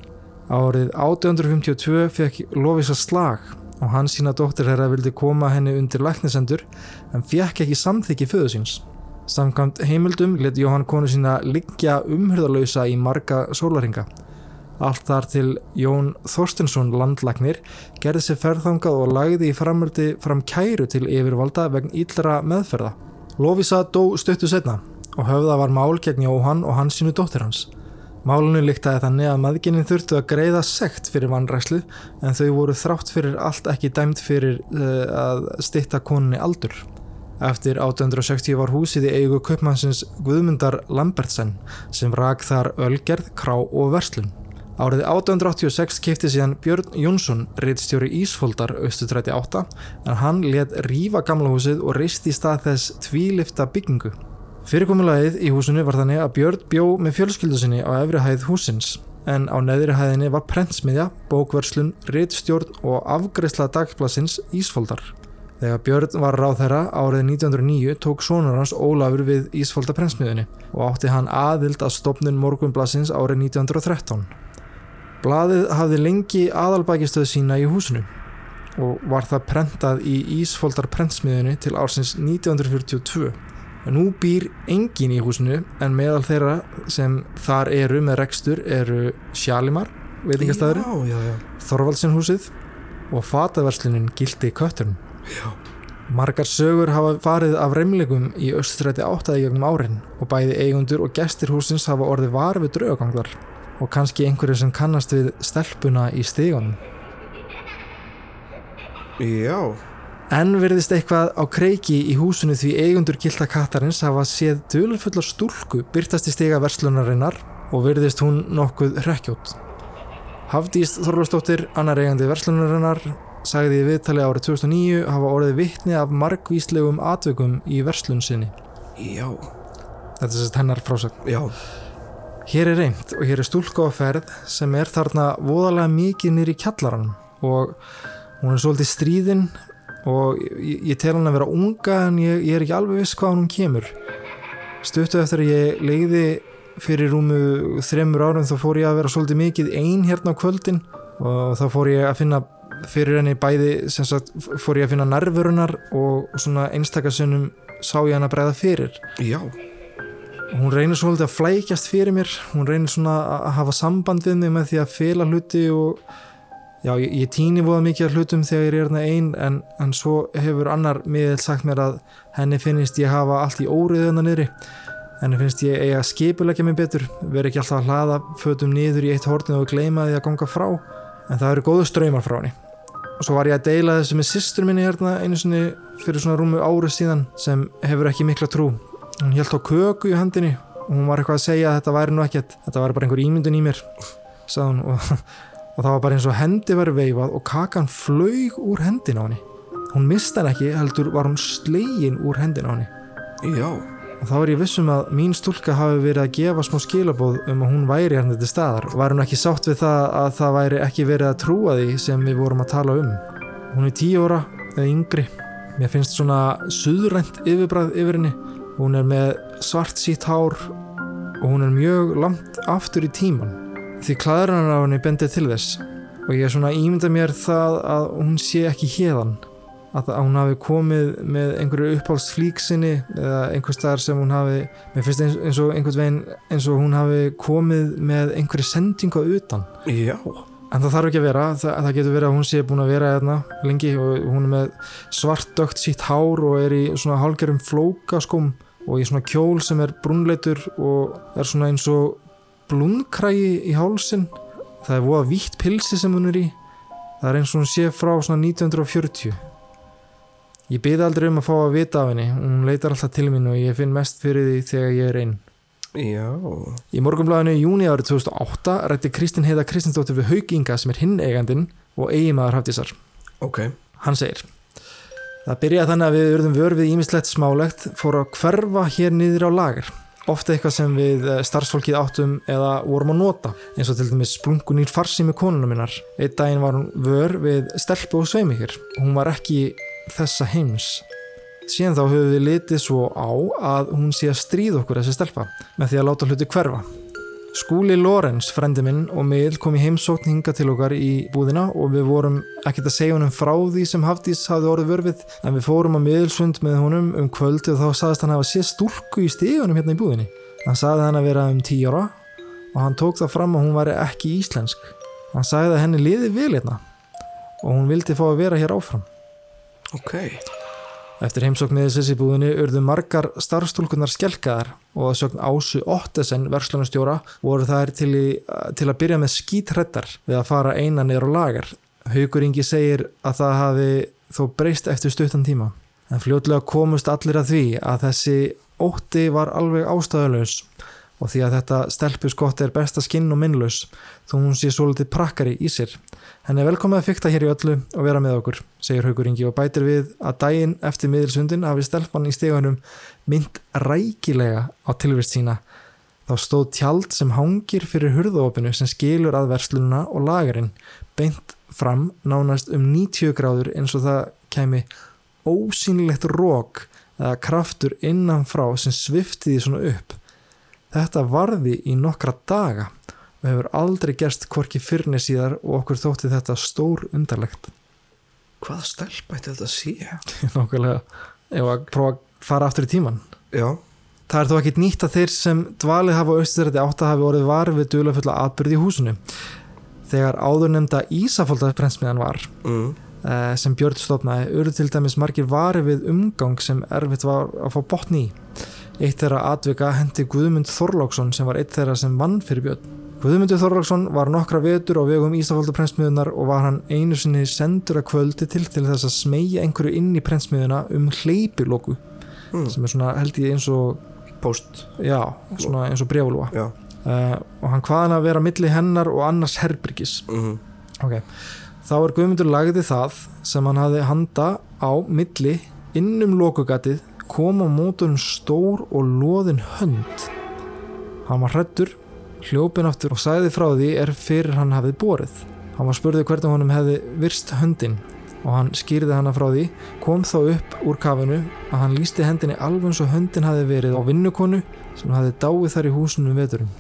Árið 1852 fekk Lóvísa slag og hann sína dóttir herra vildi koma henni undir læknisendur en fekk ekki samþykki föðu síns. Samkvæmt heimildum let Jóhann konu sína liggja umhörðalausa í marga sólaringa. Allt þar til Jón Þorstensson landlagnir gerði sér ferðangað og lagði í framöldi fram kæru til yfirvalda vegna íllra meðferða. Lófísa dó stöttu setna og höfða var mál gegn Jóhann og hann sínu dóttir hans. Málinu líktaði þannig að maðginnin þurftu að greiða sekt fyrir vannrækslu en þau voru þrátt fyrir allt ekki dæmt fyrir uh, að stitta konunni aldur. Eftir 1860 var húsið í eigu kaupmannsins Guðmundar Lambertsen sem rak þar ölgerð, krá og verslun. Árið 1886 kefti síðan Björn Jónsson, reittstjóri Ísfoldar Östutræti 8, en hann let rífa gamla húsið og reisti í stað þess tvílifta byggingu. Fyrirkomulagið í húsinu var þannig að Björn bjó með fjölskyldu sinni á efri hæð húsins, en á neðri hæðinni var prentsmiðja, bókverslun, reittstjórn og afgreisla dagsplassins Ísfoldar. Þegar Björn var ráðherra árið 1909 tók sonur hans Ólafur við Ísfolda prentsmiðunni og átti hann aðild að stopnun morgunblassins árið 1913. Blaðið hafði lengi aðalbækistöð sína í húsinu og var það prentað í Ísfoldar prentsmiðunni til ársins 1942. En nú býr engin í húsinu en meðal þeirra sem þar eru með rekstur eru Sjalimar, veitingastæðurinn, já, já, já, Þorvaldsen húsið og fataverslunin Gildi Kötturinn. já. Margar sögur hafa farið af reymlegum í Östræti áttaði gegnum árin og bæði eigundur og gestir húsins hafa orðið var við draugaganglar og kannski einhverju sem kannast við stelpuna í stígunum. já. En virðist eitthvað á kreiki í húsinu því eigundur gilda kattarins hafa séð dölufullar stúlku byrtast í stiga verslunarinnar og virðist hún nokkuð hrekkjótt. Hafdís Þorlósdóttir, annar eigandi verslunarinnar, sagði í viðtali árið 2009 hafa orðið vitni af margvíslegum atvökum í verslun sinni. já, Þetta er sérst hennar frásögn. já. Hér er reynd og hér er stúlka á ferð sem er þarna voðalega mikið nýri kjallaran og hún er svolítið stríðin og ég, ég tel hann að vera unga en ég, ég er ekki alveg viss hvað hún kemur. Stuttu eftir að ég leiði fyrir rúmu þremur árum þá fór ég að vera svolítið mikið ein hérna á kvöldin og þá fór ég að finna fyrir henni bæði sem sagt fór ég að finna nervurunar og svona einstakasinnum sá ég hann að bregða fyrir já. Hún reynir svolítið að flækjast fyrir mér. Hún reynir svona að hafa samband við mig með því að fela hluti og já, ég, ég týni voða mikið hlutum þegar ég er hérna einn en, en svo hefur annar miðill sagt mér að henni finnist ég hafa allt í órið hérna niðri. Henni finnst ég eiga skipulegja mig betur veri ekki alltaf að hlaða fötum niður í eitt hortinu og gleyma því að ganga frá en það eru góðu ströymar frá henni. Svo var ég að deila þessu með systur minni hérna einu sinni fyrir svona rúmu ári síðan sem hefur ekki mikla trú hún held á köku í handinni og hún var eitthvað að segja að þetta væri nú ekkert þetta væri bara einhver ímyndun í mér sagði hún og, og það var bara eins og hendi væri veifað og kakan flaug úr hendin á henni. Hún mista hann ekki heldur var hún slegin úr hendin á henni. Já, og þá er ég vissum að mín stúlka hafi verið að gefa smá skilabóð um að hún væri hérna til staðar. Var hún ekki sátt við það að það væri ekki verið að trúa því sem við vorum að tala um? Hún er tíu ára eða yngri. Mér finnst svona suðrænt yfirbræð yfir henni hún er með svart sítt hár og hún er mjög langt aftur í tíman því klæðurinn á henni bendið til þess og ég er svona ímynda mér það að hún sé ekki hérðan að hún hafi komið með einhverju uppáhaldsflík sinni eða einhver staðar sem hún hafi mér finnst eins, og einhvern veginn eins og hún hafi komið með einhverju sendingu að utan. Já, en það þarf ekki að vera, það, það getur verið að hún sé búin að vera hérna lengi og hún er með svart dögt sítt hár og er í svona hálgerum flókaskum og í svona kjól sem er brúnleitur og er svona eins og blúnkrægi í hálsin það er voða vítt pilsi sem hún er í. Það er eins og hún sé frá svona 1940 ég byrði aldrei um að fá að vita af henni. Hún leitar alltaf til mín og ég finn mest fyrir því þegar ég er einn já. Í morgunblæðinu í júni árið 2008 rætti Kristín Heiða Kristinsdóttir við Hauk Inga sem er hinn eigandinn og eigimaður Hafdísar. Ok, Hann segir Það byrjaði þannig að við urðum vör við ímislegt smálegt fór að hverfa hér niður á lager. Ofta eitthvað sem við eh, starfsfólkið áttum eða vorum að nota. Eins og til dæmis splungunýr farsími konuna minnar einn daginn var hún vör við stelpu og sveimikir hún var ekki þessa heims. Síðan þá höfum við litið svo á að hún sé að stríða okkur þessi stelpa með því að láta hluti hverfa Skúli Lorenz, frendi minn og Miðl kom í heimsókn hinga til okkar í búðina og við vorum ekkert að segja honum frá því sem Hafdís hafði orðið vörfið en við fórum að Miðlsund með honum um kvöldi og þá sagðist hann hafa sé stúlku í stíðunum hérna í búðinni. Hann sagði hann að vera um 10 ára og hann tók það fram að hún væri ekki íslensk. Hann sagði að henni liði vel hérna og hún vildi fá að vera hér áfram. ok Eftir heimsókn með þessi búðinni urðu margar starfstúlkunar skelkaðar og að sögn Ásu Ottesen verslunastjóra voru þær til, í, til að byrja með skítrættar við að fara eina á lagar. Haukur Ingi segir að það hafi þó breyst eftir stuttan tíma. En fljótlega komust allir að því að þessi ótti var alveg ástæðulegs og því að þetta stelpuskott er besta skinn og minnlaus þó hún sé svolítið prakkari í sér. Henni er velkomið að fykta hér í öllu og vera með okkur, segir Haukur Ingi og bætir við að daginn eftir miðilsundin hafi stelpan í stegunum mynd rækilega á tilvist sína. Þá stóð tjald sem hangir fyrir hurðópinu sem skilur að verslununa og lagarinn beint fram nánast um 90 gráður eins og það kemi ósýnilegt rók eða kraftur innanfrá sem svifti því svona upp. Þetta varði í nokkra daga og hefur aldrei gerst hvorki fyrni síðar og okkur þótti þetta stór undarlegt. Hvað stelp ætti þetta að sé? Nákvæmlega, ef að prófa að fara aftur í tíman. Já, Það er þó ekkit nýtt að þeir sem dvalið hafa austurrætti átt að hafi orðið var við duðlafulla atbyrði í húsinu. Þegar áður nefnda Ísafóldaprensmiðan var, mm. eh, sem Björn stofnaði, urðu til dæmis margir vari við umgang sem erfitt var að fá botni í. Eitt þeirra atvika hendi Guðmund Þorláksson sem var eitt þeirra sem vann fyrir Björn. Guðmundur Þorláksson var nokkra vetur á vegum Ísafóldaprensmiðunar og var hann einu sinni sendur að kvöldi til til þess að smegja einhverju inn í prensmiðuna um hleypiloku Mm. sem er svona held ég eins og Post, já, svona eins og brjálúa já uh, og hann hvaðan að vera milli hennar og annars herbyrgis mm. ok, þá er Guðmundur lagði það sem hann hafði handa á milli innum lokugatið kom á mótunum stór og loðin hönd. Hann var hrættur hljópin aftur og sagði frá því er fyrir hann hafið borið. Hann var spurði hvernig honum hefði virst höndin og hann skýrði hana frá því kom þá upp úr kafinu að hann lísti hendinni alveg eins og höndin hafi verið á vinnukonu sem hafi dáið þar í húsinu um veturum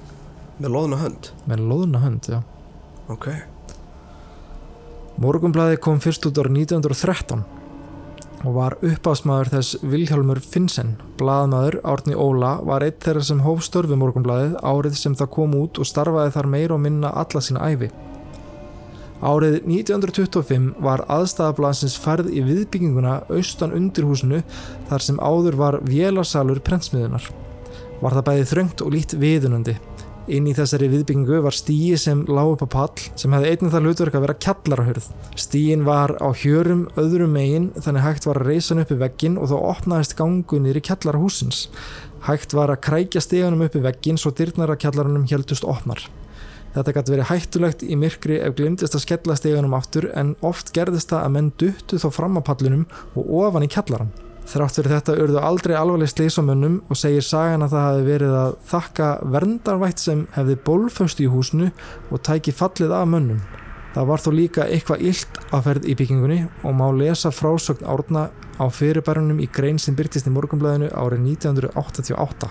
Með loðna hönd? Með loðna hönd, já. Ok, Morgunblæði kom fyrst út árið 1913 og var uppásmaður þess Vilhjálmur Finnsen. Blaðmaður Árni Óla var eitt þeirra sem hóf störfi Morgunblæðið árið sem það kom út og starfaði þar meira og minna alla sína æfi. Árið 1925 var aðstæðablaðsins færð í viðbygginguna austan undir húsinu þar sem áður var vélarsalur prentsmiðunar. Var það bæði þröngt og lít viðunandi. Inn í þessari viðbyggingu var stíi sem lág upp á pall sem hefði einnig það hlutverk að vera kjallarahurð. Stíin var á hjörum öðrum megin þannig hægt var að reysa hann upp í veggin og þá opnaðist gangu niður í kjallarahúsins. Hægt var að krækja stíganum upp í veggin svo dyrnar að kjallarunum heldust opnar. Þetta gæti verið hættulegt í myrkri ef glimtist að skella stíganum aftur en oft gerðist það að menn duttu þá fram á pallunum og ofan í kjallaran. Þrátt fyrir þetta urðu aldrei alvarleg slís á mönnum og segir sagan að það hafi verið að þakka verndarvætt sem hefði bólföst í húsinu og tæki fallið af mönnum. Það var þó líka eitthvað illt að ferð í byggingunni og má lesa frásögn árna á fyrirbærunum í grein sem byrtist í morgunblæðinu árið 1988.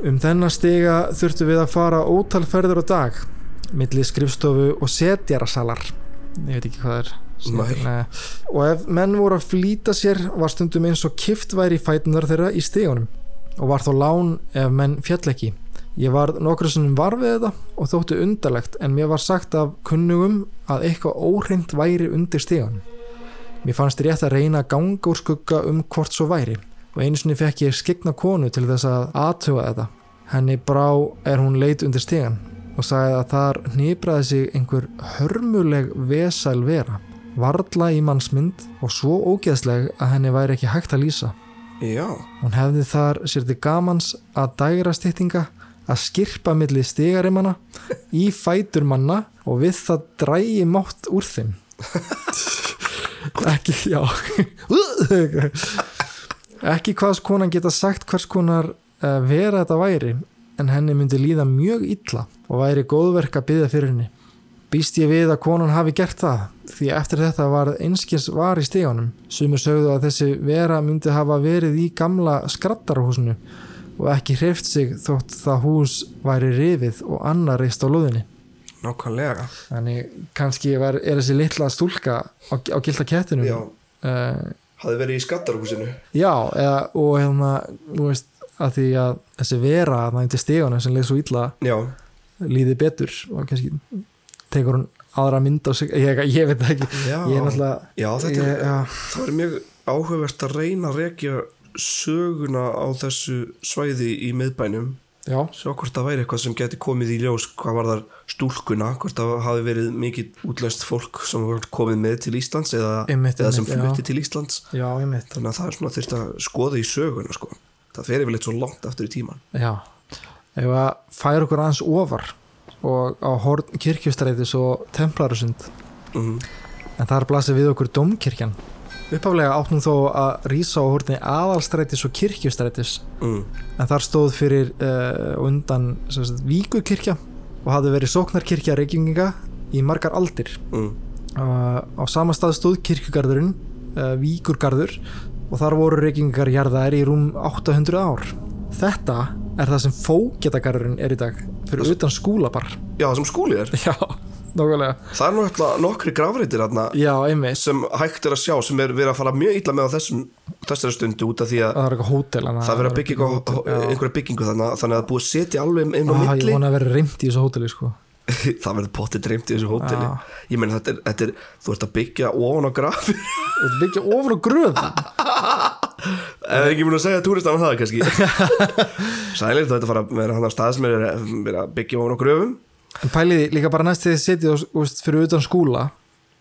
Um þennan stiga þurftu við að fara ótal ferður á dag milli skrifstofu og setjarasalar. Ég veit ekki hvað er. Og ef menn voru að flýta sér var stundum eins og kift væri í fætunar þeirra í stegunum og var þó lán ef menn fjall ekki. Ég var nokkru sinnum var við þetta og þótti undarlegt en mér var sagt af kunnugum að eitthvað óhreint væri undir stegunum. Mér fannst rétt að reyna að ganga úr skugga um hvort svo væri og einu sinni fekk ég skegna konu til þess að aðtuga þetta. Henni brá er hún leit undir stegan og sagði að þar nýbraði sig einhver hörmuleg vesæl vera varla í mannsmynd og svo ógeðsleg að henni væri ekki hægt að lýsa. Já, Hún hefði þar sér til gamans að dægra styttinga að skirpa milli stigarimana í fætur manna og við það drægi mátt úr þeim. ekki, já. ekki hvaðs konan geta sagt hvers konar uh, vera þetta væri en henni myndi líða mjög illa og væri góðverk að byggja fyrir henni. Býst ég við að konan hafi gert það því eftir þetta var einskis var í stegunum. Sumir sögðu að þessi vera myndi hafa verið í gamla skrattarhúsinu og ekki hreift sig þótt það hús væri rifið og annar reist á lóðinni. nákvæmlega Þannig kannski var, er þessi litla stúlka á, á gilda kettinum. Já, Uh, hafði verið í skattarhúsinu já eða, og hérna, þú veist, að því að þessi vera að það til stegunum sem leið svo illa Já, líði betur og kannski tekur hún aðra mynd á sig, ég, ég veit ekki, já, er já þetta ég, er, er mjög áhugavert að reyna að rekja söguna á þessu svæði í miðbænum. Sjá hvort það væri eitthvað sem geti komið í ljós hvað var þar stúlkuna hvort það hafi verið mikið útlöst fólk sem komið með til Íslands eða, Einmitt, eða sem flutti til Íslands. Já, þannig að það er svona þurft að skoða í söguna sko. það fer yfirleitt svo langt aftur í tíman Já, ef að færa okkur aðeins ofar og á horn kirkjustrætis og templarusund mm. en þar blasir við okkur domkirkjan uppaflega átt hún þó að rísa á horni aðalstrætis og kirkjustrætis Mm. en þar stóð fyrir uh, undan sagt, víkukirkja og hafði verið sóknarkirkja reykjunginga í margar aldir Mm. uh, á sama stað stóð kirkjugarðurinn uh, víkurgarður og þar voru reykingar jarðaðir í rúm 800 ár þetta er það sem fógetagarðurinn er í dag fyrir utan skúlabar já, sem skúli er. Já, nákvæmlega. Það er nú eitthvað nokkri grafreitir þarna já, einmitt. sem hægt er að sjá sem er verið að fara mjög illa með á þessum, þessari stundu út af því að það er eitthvað hótel það verið að byggja einhverja byggingu þannig þannig að það er búið að setja alveg inn á Ah, milli. vona að vera reynd í þessu hóteli sko. það verður pottið dreymt í þessu hóteli. Já. ég meina þetta er, þetta er þú ert að byggja ofan á grafi. Þetta byggja ofur á gröð eða ekki mun að segja túristan það kannski? Sælir ert að fara að vera hann á stað sem er er að byggja ofan á gröfum en pæliði líka bara næst þegar þið á- þú veist, fyrir utan skúla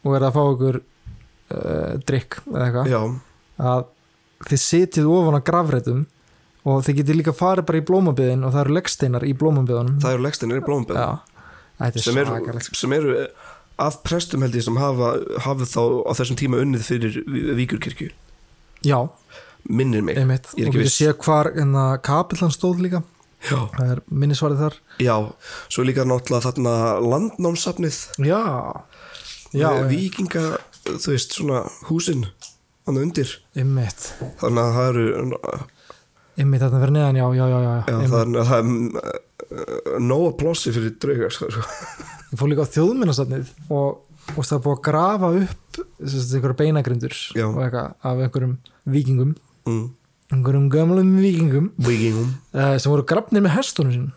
og er að fá ykkur uh, drikk eða eitthvað. Að þið setjið ofan á grafreitum og þið getið líka farið bara í blómabiðin og það eru leggsteinar í blómabiðunum. Það eru legstinir í Já, þetta er sem, eru, sem eru af prestum held ég sem hafa hafið þá á þessum tíma unnið fyrir Víkurkirkju. Já, minnir mig, einmitt. Ég er og ekki við viss. séð hvar enna kapillan stóð líka. Já, það er minnisvarið þar. Já, svo líka náttúrulega þarna landnámsafnið. Já, já, með vikinga, þú veist, svona húsin hann undir. Einmitt. Þannig að það eru einmitt þetta verið neðan, já, já, já, já, já, einmitt. það er, það er uh, nóga plossi fyrir draugar sko. Ég fór líka á þjóðminnasafnið og, og það er búið að grafa upp þessi einhverja beinagrindur Já. og eitthvað af einhverjum vikingum mm. einhverjum gömlum vikingum vikingum uh, sem voru grafnir með hestunum sín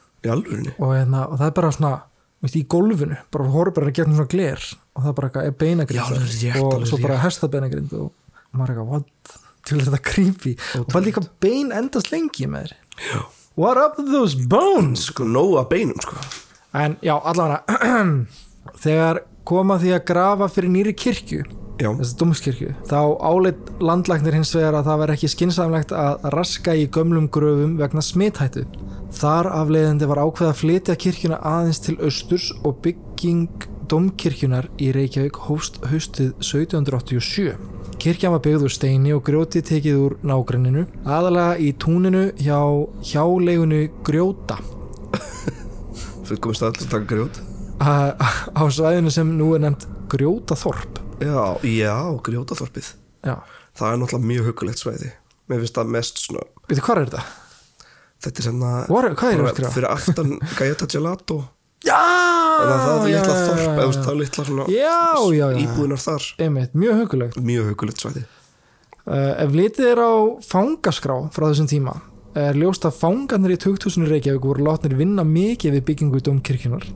og, hérna, og það er bara svona veist, í gólfinu, bara horfður bara að gera svona gler og það er bara eitthvað er beinagrind og svo bara hestabeinagrind og maður er eitthvað, what, til þetta creepy? Og það er líka bein endast lengi með þér. What up those bones? Sko, nóa beinum sko. En já, allavega þegar koma því að grafa fyrir nýri kirkju þessi dómskirkju, þá áleitt landlæknir hins vegar að það var ekki skinsamlegt að raska í gömlum gröfum vegna smithættu. Þar afleiðandi var ákveð að flytja kirkjuna aðeins til austurs og bygging dómkirkjunar í Reykjavík hófst haustið 1787. Kirkjan var byggð úr steini og grjóti tekið úr nágrenninu, aðalega í túninu hjá hjálegunu grjóta fyrir komist að alltaf taka grjót á svæðinu sem nú er nefnt grjótaþorp. Já, já, grjótaþorpið Já, það er náttúrulega mjög hugulegt svæði mér finnst það mest svona veitu hvað er þetta? þetta er að What- hvað er skrifa? fyrir aftan Gajata Gelato Já! það er litla þorp eða það er litla svona Já, já, já. íbúðunar þar Einmitt, mjög hugulegt. mjög hugulegt svæði Uh, ef litið er á fangaskrá frá þessum tíma er ljóst að fangarnir í 2000 Reykjavík voru látnir vinna mikið við byggingu dómkirkjunar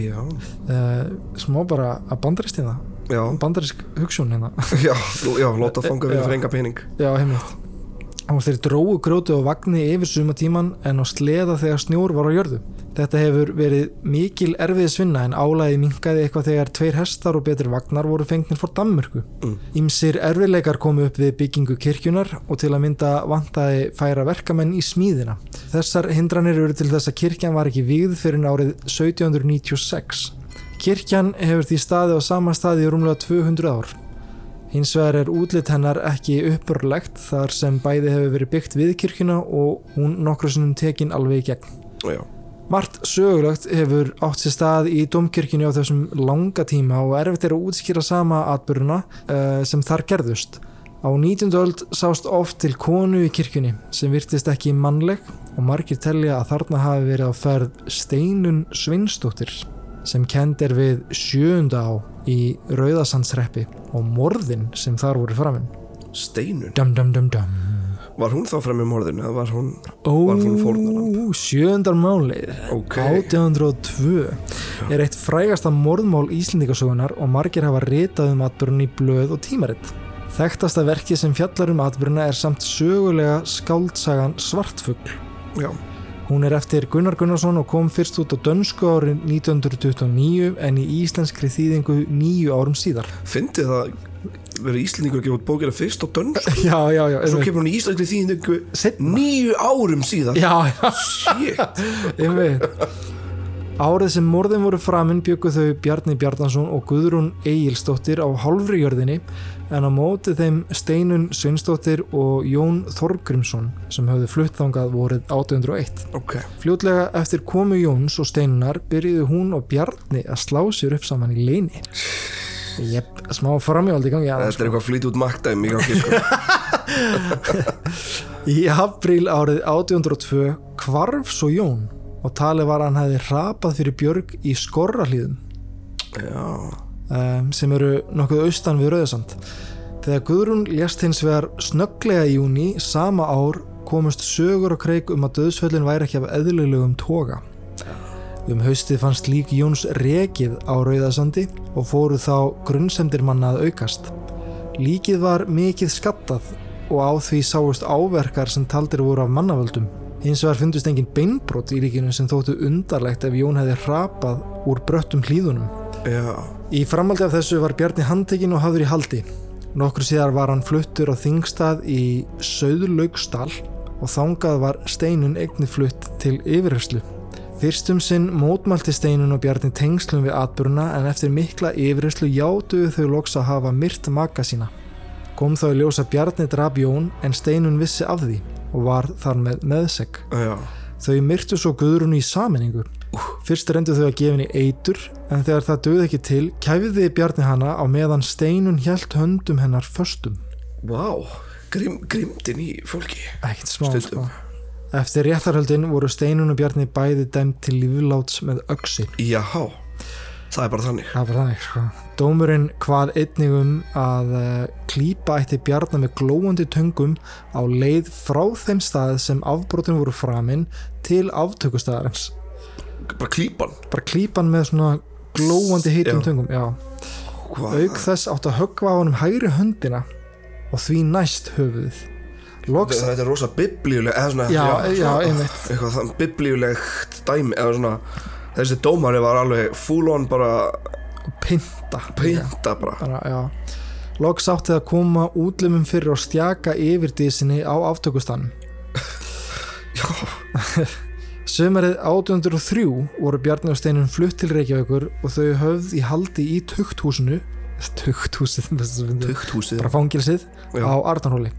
já, uh, smá bara að bandarist hérna já, bandarisk hugsun hérna já, já láta fanga Já. við fyrir enga pening já, heimilt og þeir drógu grjóti á vagni yfir suma tíman en á sleða þegar snjór var á jörðu þetta hefur verið mikil erfiðisvinna en álæði minkaði eitthvað þegar tveir hestar og betri vagnar voru fengnir fór Danmörku Mm. Ímsir erfiðleikar komu upp við byggingu kirkjunar og til að mynda vantaði færa verkamenn í smíðina. Þessar hindranir eru til þess að kirkjan var ekki vígð fyrir árið 1796. Kirkjan hefur því staði á sama staði í rúmlega 200 ár. Hins vegar er útlit hennar ekki uppurlegt þar sem bæði hefur verið byggt við kirkjuna og hún nokkru sinnum tekin alveg í gegn. já, Margt sögulegt hefur átt sér stað í domkirkjunni á þessum langa tíma og erfitt er að útskýra sama atbyrjuna uh, sem þar gerðust. Á 19. öld sást oft til konu í kirkjunni sem virtist ekki mannleg og margir telja að þarna hafi verið á ferð Steinun Svinsdóttir sem kend er við sjöunda á í Rauðasandsreppi og morðin sem þar voru framinn. steinun Dum dum dum dum. var hún þá frem í morðinu var hún Var hún fórnarlamb? sjöundar málið Ok. 1802 er eitt frægasta morðmál Íslendingasögunar og margir hafa ritað um atbyrjun í blöð og tímaritt Þekktasta verkið sem fjallar um atbyrjuna er samt sögulega skáldsagan Svartfugl já, Hún er eftir Gunnar Gunnarsson og kom fyrst út á dönsku árið 1929 en í íslenskri þýðingu nýju árum síðar. Fyndið það verið Íslendingur að gefa út bókina fyrst á dönsk Já, já, já svo kemur hún í íslenskri þýðingu nýju árum síðan Já, já. Shit, Einmitt. Árið sem morðin voru framinn byggu þau Bjarni Bjarnason og Guðrún Egilsdóttir á hálfri jörðinni en á móti þeim Steinun Sveinsdóttir og Jón Þorgrimsson sem höfðu flutt þangað vorið 1801. ok Fljótlega eftir komu Jóns og Steinunar byrjuðu hún og Bjarni að slá sér upp saman í leini. Jepp, smá framjáld í gangi þetta aðeins. er eitthvað flýt út maktæmi í gangi sko. Í apríl árið 1802 kvarf svo Jón og talið var að hann hefði rapað fyrir Björg í skorrahlíðum já, sem eru nokkuð austan við Rauðasand. Þegar Guðrún lést hins vegar snögglega í júni sama ár komust sögur og kreik um að döðsföllin væri ekki af eðlilegum toga. Um haustið fannst lík Jóns rekið á Rauðasandi og fóru þá grunnsemdir manna að aukast. Líkið var mikið skattað og á því sáust áverkar sem taldir voru af mannavöldum. Hins vegar fundust engin beinbrot í líkinu sem þóttu undarlegt ef Jón hefði hrapað úr bröttum hlýðunum. Já, Í framhaldi af þessu var Bjarni handtekinn og hafður í haldi. Nokkur síðar var hann fluttur á þingstað í Söðlaugsdal og þangað var steinun eigni flutt til yfirherslu. Fyrstum sinn mótmælti steinun og Bjarni tengslum við atburuna en eftir mikla yfirherslu játuðu þau loks að hafa myrt maka sína. Kom þá í ljós að Bjarni draf Jón en steinun vissi af því og var þar með meðsegg. Þau myrtu svo Guðrún í saminningu. Fyrst reyndu þau að gefa henni eitur en þegar það döði ekki til kæfiði Bjarni hana á meðan steinun hjælt höndum hennar föstum. Vá, Grim, grimdin í fólki Ekkert smá sko. Eftir réttarhöldin voru steinun og Bjarni bæði dæmt til lífláts með öksi. Jáhá, það er bara þannig Það var þannig sko. Dómurinn hvað einnig um að uh, klípa ætti Bjarni með glóandi töngum á leið frá þeim stað sem afbrotin voru framinn til aftökustæðarins. Bara klípan Bara klípan með svona glóandi heitum Já. Já. Hvað? Auk þess átt að höggva á honum hægri höndina og því næst höfuðið. loks, Þetta er rosa biblíuleg eða svona, Já, já, svona-. Eitthvað biblíulegt dæmi eða svona Þessi dómari var alveg full on bara pinta Pinta bara bara, já loks átti að koma útlimum fyrir og stjaka yfir dísinni á aftökustann Sumarið 1803 voru Bjarni og Steinun flutt til Reykjavíkur og þau höfð í haldi í tukthúsinu tukthúsið Tukthúsið. bara fangilsið Já. á Arnarhóli.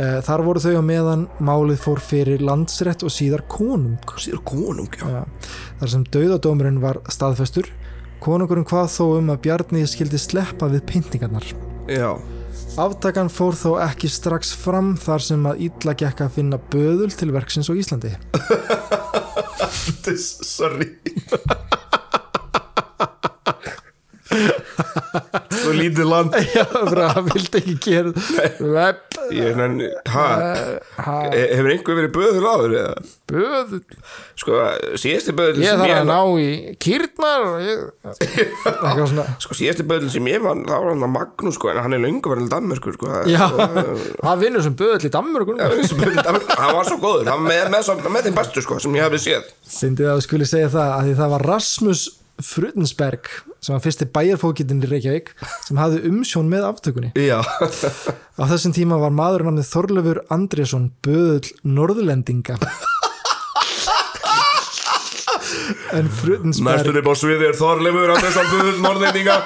Eh, þar voru þau á meðan málið fór fyrir landsrétt og síðar konung. Sýr konung, já. Já. þar sem dauðadómurinn var staðfestur. Konungurinn hvað þó um að Bjarni skildi sleppa við pyntingarnar. Já, Aftakan fór þó ekki strax fram þar sem að illa gekk að finna böðul til verksins á Íslandi. Sorry Svo lítið land. Já, það vildi ekki gera hefur einhver verið böður áður eða? böðul. Sko, síðasti böður Ég þarf að ná í kýrnar ég... Sko, síðasti böður sem ég var, þá var hann að Magnús, sko, en hann er löngu verið Danmörkur, sko. Já, það vinnur sem böðul í Danmörkunum. Já, þessi böðull í Danmörku, hann var svo góður. Hann með, með, með, með þeim bestu, sko, sem ég hefði séð. Fyndið að við skuli segja það að því það var Rasmus Frudensberg sem var fyrsti bæjarfókitinn í Reykjavík sem hafði umsjón með aftökunni. Á þessum tíma var maður namnið Þorlefur Andrésson böðull Norðlendinga. en Frudensberg næstur upp á sviði er Þorleifur Andersson böðull norðendinga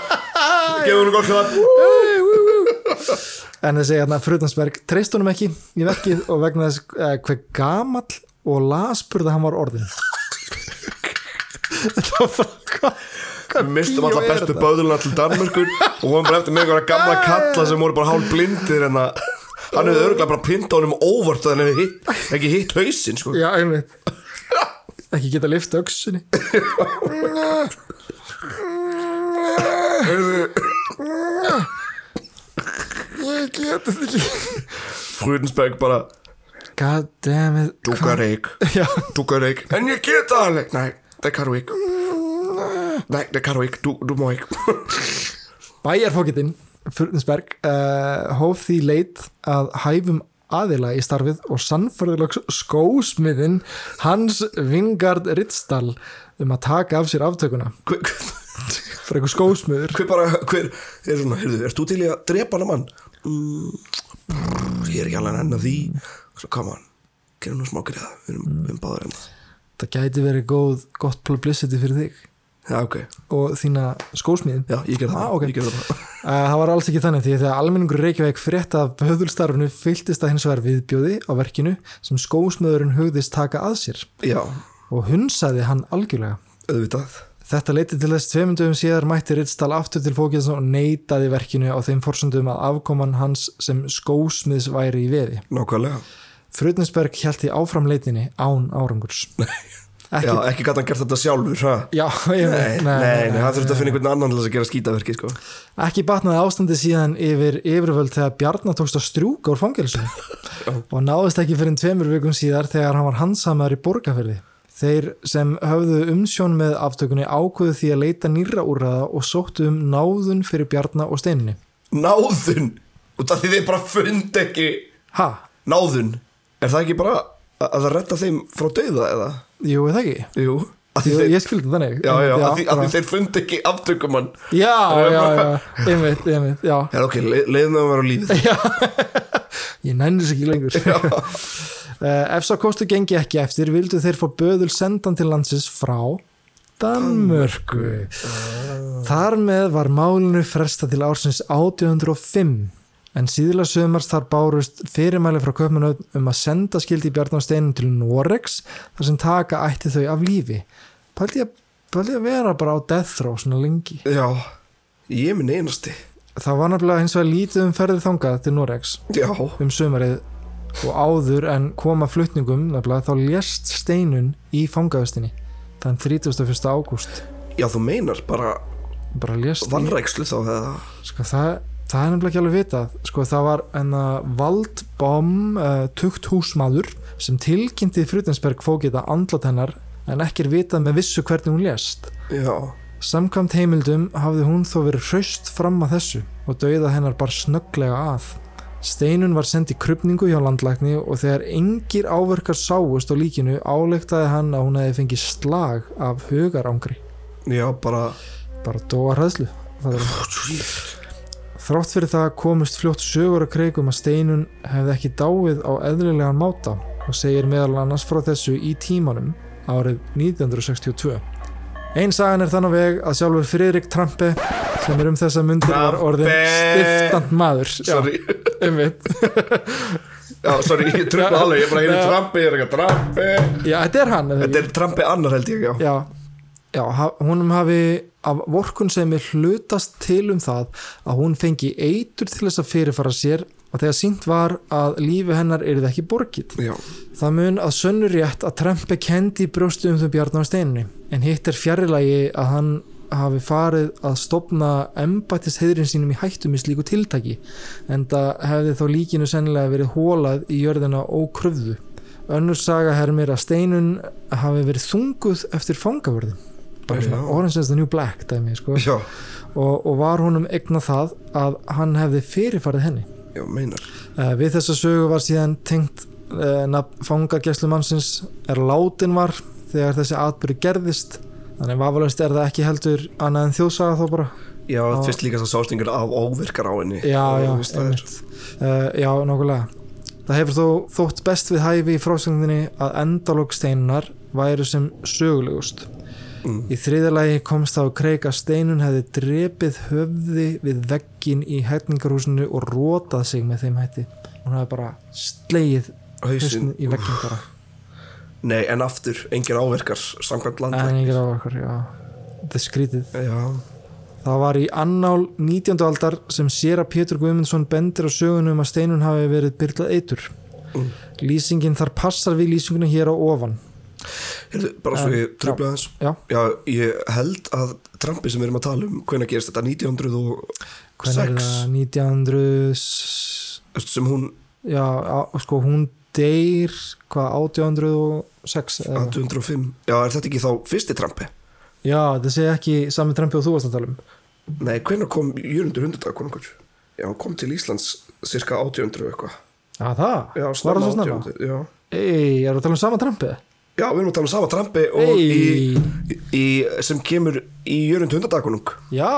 gefur hún gott hlað En þessi hérna, Frutansberg treyst honum ekki í verkið og vegna þess eh, hver gamall og lasburða hann var orðin. Þetta var bara hvað Við mistum alltaf bestu böðluna til Danmörkur og vorum bara eftir með einhverja gamla kalla sem voru bara hálf blindir en að hann hefði örgulega bara pynta honum óvart að hann hefði hitt, ekki hitt hausinn sko. Já, einmitt. Ekki geta lift öksunni. Ég get þetta ekki. Frudensberg bara God damn it. Dúkareik, Dúkareik en ég get það nei, það kan du ikke nei, det kan du ikke, du, du må ikke bæjarfókitinn Frutansberg uh, hóf því leit að hæfum aðila í starfið og sannförðulegs skósmiðin Hans Vingard Ritzdal um að taka af sér aftökuna. Fyrir eitthvað skósmiður. hver bara, hver er svona, heyrðu, ert þú til í að drepa hana mann? Mm, ég er ekki alveg enn af því. Svo come on, gerum nú smá greiða við erum, við erum báður enn það gæti verið góð, gott publicity fyrir þig. Já, ok, og þína skósmiðin. Já, ég ger það. Ah, ok. ég ger það. Uh, það var alls ekki þannig því að almenningur Reykjavík frétt af höfðulstarfinu fylgtist það hins vegar viðbjóði á verkinu sem skósmiðurinn hugðist taka að sér. Já, og hunsaði hann algjörlega. Auðvitað. Þetta leiti til þess tveimundum síðar mætti Ritzdal aftur til fókins og neitaði verkinu á þeim forsöndum að afkoman hans sem skósmiðs væri í veði. nákvæmlega Frutinsberg hjælti áfram leitinni án árangurs. Ekki, já, ekki gæti hann gert þetta sjálfur ha? já, ég, nei, nei, nei, hann þurfti að finna einhvern annan til að gera skítaverki sko. ekki batnaði ástandi síðan yfir yfirvöld þegar Bjarnar tókst að strjúka úr fangilsu og náðist ekki fyrir tveimur vikum síðar þegar hann var hansamæður í borgarferði. Þeir sem höfðu umsjón með aftökunni ákvöðu því að leita nýra úrraða og sóttu um náðun fyrir Bjarnar og steininni. náðun út af því þið bara fund ekki Ha? náðun er það ekki bara að að það retta þeim frá dauða eða? Jú, er það ekki? Jú, Jú, þeir, ég skildi þannig. Já, já, að því, að því þeir fund ekki aftökumann. Já, já, já, einmitt, einmitt, já. Já, ok, le leiðum við að vera á lífið. Ég nænir þess ekki lengur. Uh, Ef svo kostu gengi ekki eftir vildu þeir fá böðul sendan til landsins frá Danmörku. Þar með var málinu fresta til ársins 1805 en síðla sömars þar bárust fyrirmæli frá köpmanöfn um að senda skildi Bjarnarsteinin til Norex þar sem taka ætti þau af lífi. Pældi að, að vera bara á death row svona lengi? Já, ég minn einasti. Það var nefnilega hins vegar lítið um ferðið þangað til Norex Já, um sömarið og áður en koma flutningum nefnilega þá lést steinun í fangavistinni þann 31. ágúst. Já, þú meinar bara bara lést í, vannrækslu þá eða? Sko, það, það er nefnilega ekki alveg vitað. Sko, það var enna Valdbom uh, tugt húsmaður sem tilkynnti Frutinsberg fókita andlat hennar en ekki er vitað með vissu hvernig hún lést. Já, Samkvæmt heimildum hafði hún þó verið hraust fram að þessu og dauða hennar bara snögglega að. Steinun var send í krupningu hjá landlækni og þegar engir áverkar sáust á líkinu álektaði hann að hún hefði fengið slag af hugarangri. Já, bara bara dóa hræðslu þrátt fyrir það komust fljótt sögur að kreikum að Steinun hefði ekki dáið á eðlilegan máta og segir meðal annars frá þessu í tímanum árið 1962 Einn sagan er þannig veg að sjálfur Friðrik Trampe sem er um þessa myndir var orðin Trampe! stiftant maður Sorry, einmitt. já, sorry, ég tröfla alveg Ég bara heyrði Já. Trampi, ég er eitthvað Trampi Já, þetta er hann Þetta er Trampi annar held ég, já Já, já honum hafi af vorkun sem er hlutast til um það að hún fengi eitur til þess að fyrirfara sér og þegar sínt var að lífi hennar er ekki borgið. Já, Það mun að sönnu rétt að Trempe kendi brjóstu um þau bjarnar á steinunni en hitt er fjarrilagi að hann hafi farið að stopna embættis heiðrin sínum í hættum í slíku tiltæki en það hefði þá líkinu sennilega verið hólað í jörðina ókröfðu. Önnur saga hermir að steinun hafi verið þunguð eftir fangavörðin bara Orange is the New Black dæmi, sko. og, og var honum egna það að hann hefði fyrirfarið henni. Já, Uh, við þessa sögu var síðan tengt uh, nafn fangargæslumannsins er látin var þegar þessi atbyrði gerðist. Þannig vafalaust er það ekki heldur annað en þjóðsaga þó bara. Já, Já. fyrst líka það sástingur af óvirkar á henni. Já, já, það einmitt. uh, já, nokkulega það hefur þó þótt best við hæfi í frásögninni að endalók steinunar væru sem sögulegust Mm. í þriðalagi komst þá kreik að steinun hefði drepið höfði við veggin í hætningarhúsinu og rótað sig með þeim hætti. Hún hefði bara Hausinn, hausinn í veggin bara. Nei, en aftur, engir áverkar Samkvæmt en landlæk engir á okkur, já. Þetta er skrítið. Já, það var í annál 19. aldar sem sér að Pétur Guðmundsson bendir á sögunum að steinun hafi verið byrlað eitur. Mm. lýsingin þar passar við lýsinguna hér á ofan Heyrðu, bara svo ég tröfla þess já, Já, ég held að Trampi sem við erum að tala um Hvenær gerist þetta? 1906 hvernig er það 1900 Veistu, Sem hún já, sko hún deyr hvað 1806 eða? 1805 Já, er þetta ekki þá fyrsti Trampi? já, það sé ekki sami trampi og þú varst að tala um Nei, hvenær kom Jörundur hundardag konungur? Já, hann kom til Íslands cirka 1800 og eitthvað já, það, Já, var það svo snemma 1800 Já, ei, er það að tala um sama trampið? Já við erum að tala um sama Trampi og Ei. í, í, sem kemur í Jörundur hundardag já,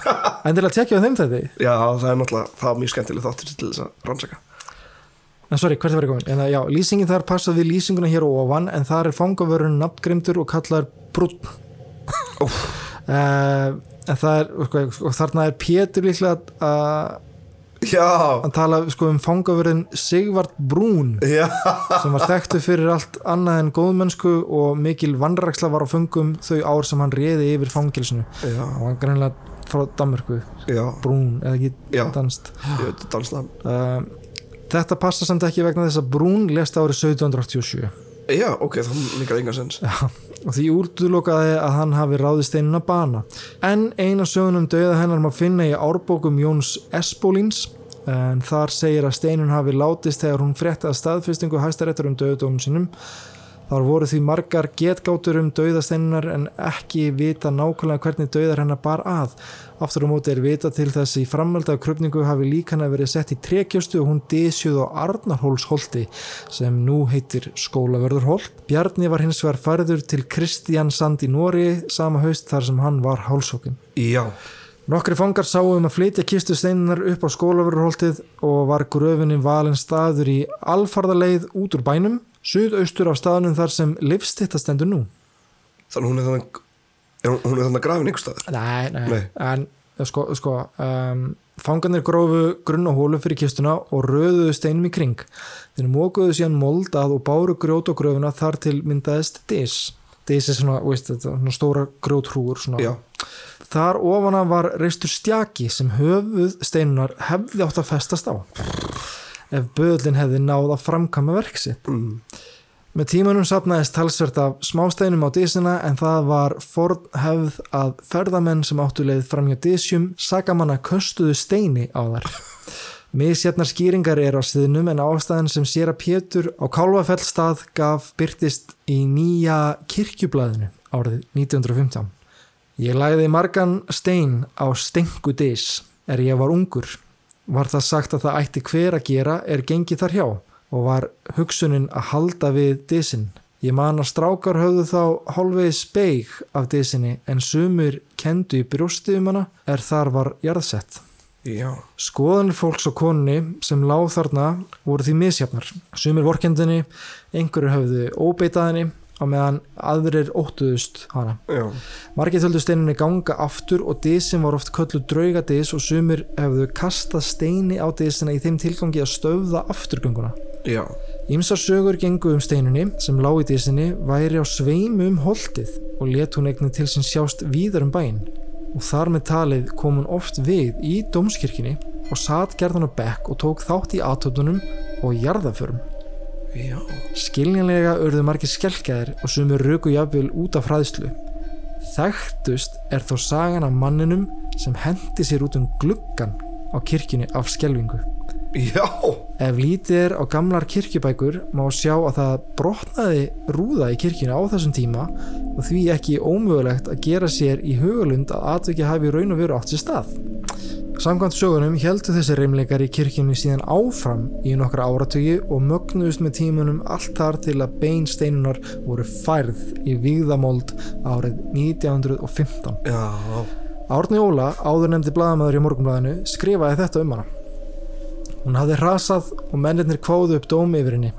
endilega tekja á þeim þetta Já, það er náttúrulega, það var mjög skemmtileg þáttur til þess að rannsaka En sorry, hvert var ég komin? En það, já, lýsingin þar passað við lýsinguna hér á ofan en þar er fangavörun nafngrimdur og kallar brún Óf. uh, en það er sko, og þarna er Pétur líklega að Já, að tala sko, um fangavörun Sigvard Brún já. sem var þekktu fyrir allt annað en góðmennsku og mikil vandræksla var á fungum þau ár sem hann réði yfir fangilsinu Já, og hann greinlega frá Danmörku. Brún, eða ekki Já. danst dansnafn uh, Þetta passa samt ekki vegna þess að Brún lest árið 1787 Já, ok, það líka enga sens og því útlokaði að hann hafi ráðist einuna bana. En eina sögun um dauða hennar má finna í árbókum Jóns Espólins en þar segir að steinun hafi látist þegar hún frétti að staðfestingu hæstaréttur um dauðdónum sínum. Þar voru því margar getgátur um dauðasteinunar en ekki vita nákvæmlega hvernig dauðar hennar bar að. Aftur á móti er vita til þess í framölda krupningu hafi líkana verið sett í trekjustu og hún dísjuð á Arnarhólsholti sem nú heitir Skólavörðurholt. Bjarni var hins vegar færður til Kristjansand í Nóri sama haust þar sem hann var hálsókin. Já, Nokkri fangar sáu um að flytja kistu steinunar upp á skólavörurholtið og var gröfinni valin staður í alfarðaleið út úr bænum, suðaustur af staðunum þar sem livstittastendur nú. þannig hún er þannig er hún, er þannig grafin einhver staðar Nei, nei, Nei. en sko, sko um, fangarnir grófu grunn og hólu fyrir kistuna og röðuðu steinum í kring. Þeir mókuðu síðan moldað og báru grjót og gröfuna þar til myndaðist dis. Dis er svona, veist, þetta, svona stóra grjótrúur svona. Já, Þar ofana var reistur stjaki sem höfuð steinunar hefði átt að festast á ef böðlinn hefði náð að framkama verk sitt. mm, Með tímanum sapnaðist talsvert af smásteinum á dísina en það var forn hefð að ferðamenn sem áttu leið framjá dísjum sagamanna köstuðu steini á þar. Misjarnar skýringar eru á sviðnum en ástæðan sem sér að Pétur á Kálfafellstað gaf byrtist í nýja kirkjublaðinu árið 1915. Ég lagði margan stein á stengu dís er ég var ungur. Var það sagt að það ætti hver að gera er gengið þar hjá og var hugsunin að halda við disinn. Ég man að strákar höfðu þá hálfvegi speig af disinni en sumir kendu í brjósti um hana er þar var jarðsett. Já, Skoðanir fólks og konni sem lág þarna voru því misjafnar. Sumir vorkendinni, einhverju höfðu óbeitaðinni á meðan aðrir óttuðust hana. já, Margir töldu steininni ganga aftur og disin var oft köllu draugadis og sumir hefðu kastað steini á disina í þeim tilgangi að stöfða afturgönguna. já, Ímsar sögur gengu um steininni sem lá í disinni væri á sveimu um holtið og let hún eignin til sem sjást víðar um bæinn og þar með talið kom hún oft við í dómskirkjunni og satt gerðan á bekk og tók þátt í aðtöfnunum og jarðaförum. Já, Skiljanlega urðu margir skelkaðir og sumur ruku jafnvel út af hræðslu. Þekktust er þó sagan af manninum sem hendi sér út um gluggan á kirkjunni af skelvingu. já, Ef lítið er á gamlar kirkjubækur má sjá að það brotnaði rúða í kirkjunni á þessum tíma og því ekki ómögulegt að gera sér í hugalund að atveki hafi raun og veru átt sér stað. Samkvæmt sögunum heldur þessi reymleikar í kirkjunni síðan áfram í nokkra áratögi og mögnuðust með tímunum allt þar til að beinsteinunar voru færð í víðamold árið 1915. já, Árni Óla, áður nefndi blaðamæður í morgunblæðinu, skrifaði þetta um hana. Hún hafði hrasað og mennirnir kváðu upp dómi yfir henni.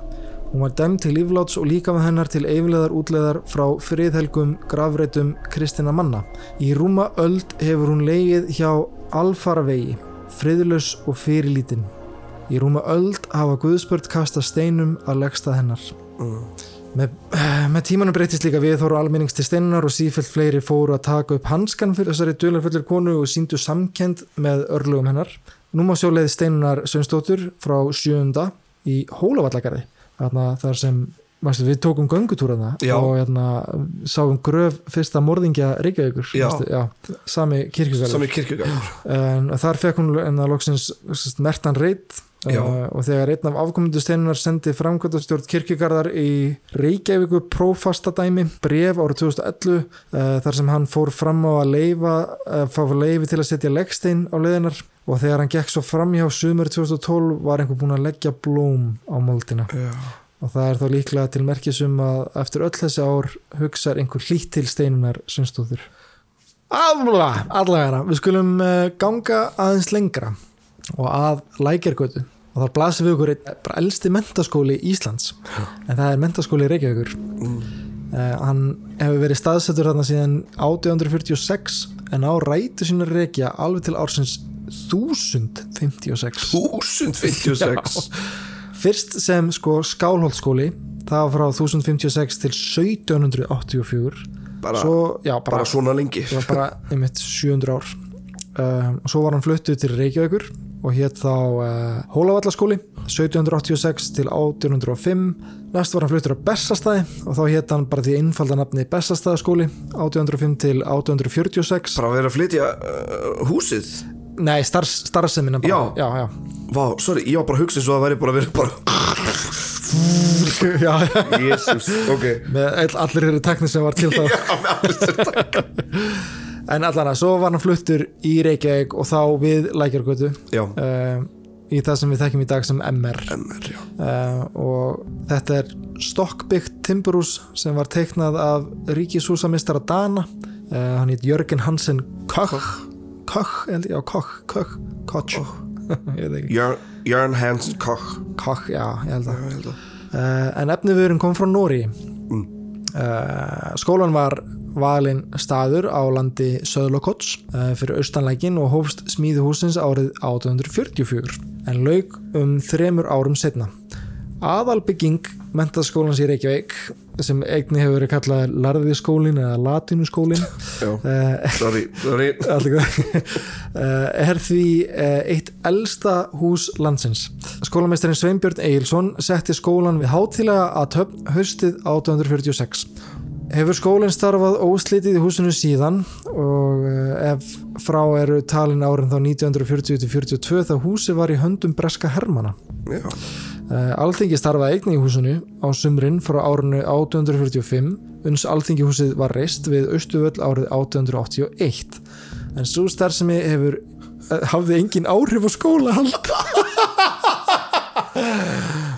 Hún var dæmd til lífláts og líka með hennar til eifleðar útleðar frá friðhelgum grafreitum kristina manna. Í rúma öld hefur hún leigið hjá alfaravegi, friðlaus og fyrirlítinn. Í rúma öld hafa Guðspört kasta steinum að leggsta hennar. Með, með tímanum breytist líka viðhóru almennings til steinunar og sífellt fleiri fóru að taka upp hanskan fyrir þessari dularfullir konu og síndu samkend með örlugum hennar. Nú má sjá leið steinunar Sveinsdóttur frá sjöunda í Hólavallagarði. Þar sem Manstu, við tókum göngutúrana og hérna, sáum gröf fyrsta morðingja Reykjavíkur Já. manstu, já, sami en þar fekk hún en að loksins mertan reyt uh, og þegar einn af afkomundu steinunar sendi framkvæmdastjórn kirkjugarðar í Reykjavíku prófastadæmi bref árið 2011 uh, þar sem hann fór fram á að leifa uh, fá leifi til að setja leggstein á leiðinar og þegar hann gekk svo fram hjá sumur 2012 var einhver búinn að leggja blóm á moldina. Já, og það er þá líklega til merkisum að eftir öll þessi ár hugsar einhver hlýtt til steinunar Alla, allavega, við skulum uh, ganga aðeins lengra og að lækjargötu. Og þar blasir við okkur einn bara elsti mentaskóli Íslands. En það er mentaskóli Reykjavíkur. Mm, uh, hann hefur verið staðsettur þarna síðan 1846 en á rætu sína Reykja alveg til ársins 1056 1056 Fyrst sem sko skálholtskóli það var frá 1056 til 1784 bara, svo, já, bara, bara svona lengi bara einmitt 700 ár um, og svo var hann fluttuð til Reykjavíkur og hétt þá uh, Hólavallaskóli 1786 til 1805 næst var hann fluttur á Bessastæði og þá hétt hann bara því einfalda nafni Bessastæðaskóli 1805 til 1846 bara vera að flytja uh, húsið nei, starfs, starfsemina bara. Já. já, já. Vá, sorry, ég var bara að hugsa svo að það væri bara að vera bara. Jésús, ok. Með all, allir eru tekni sem var til þá. Já, með allir þetta En allan að svo var hann fluttur í Reykjavík og þá við Lækjargötu Já, uh, í það sem við þekkjum í dag sem MR MR, já. Uh, og þetta er stokkbyggt timburhús sem var teiknað af ríkishúsamistara Dana. Uh, hann heit Jörgen Hansen Koch Koch, já Koch Koch, Koch Jörn, Hansen Koch. Koch, já, ég held að. Ég held að. Uh, en efnivörun kom frá Nóri Mm. uh, skólan var valinn staður á landi Söðlokots uh, fyrir austanlækin og hófst smíði húsins árið 1844 en lauk um þremur árum setna aðalbygging mentaskólans í Reykjavík sem eigni hefur verið kallað larðiskólin eða latinuskólin Já, sorry, sorry Allt í góðu. Eh, er því eh, eitt elsta hús landsins. Skólameistarinn Sveinbjörn Egilson setti skólan við hátilega að töfn haustið 1846. Hefur skólinn starfað óslitið í húsinu síðan og eh, ef frá eru talin árin þá 1940-42 þá húsi var í höndum breska hermana. Já, Alþingi starfaði einnig í húsinu á sumrin frá árinu 1845 uns Alþingihúsið var reist við Austuvöll árið 1881 en svo starfsemi hefur eh, hafði engin áhrif á skólahald.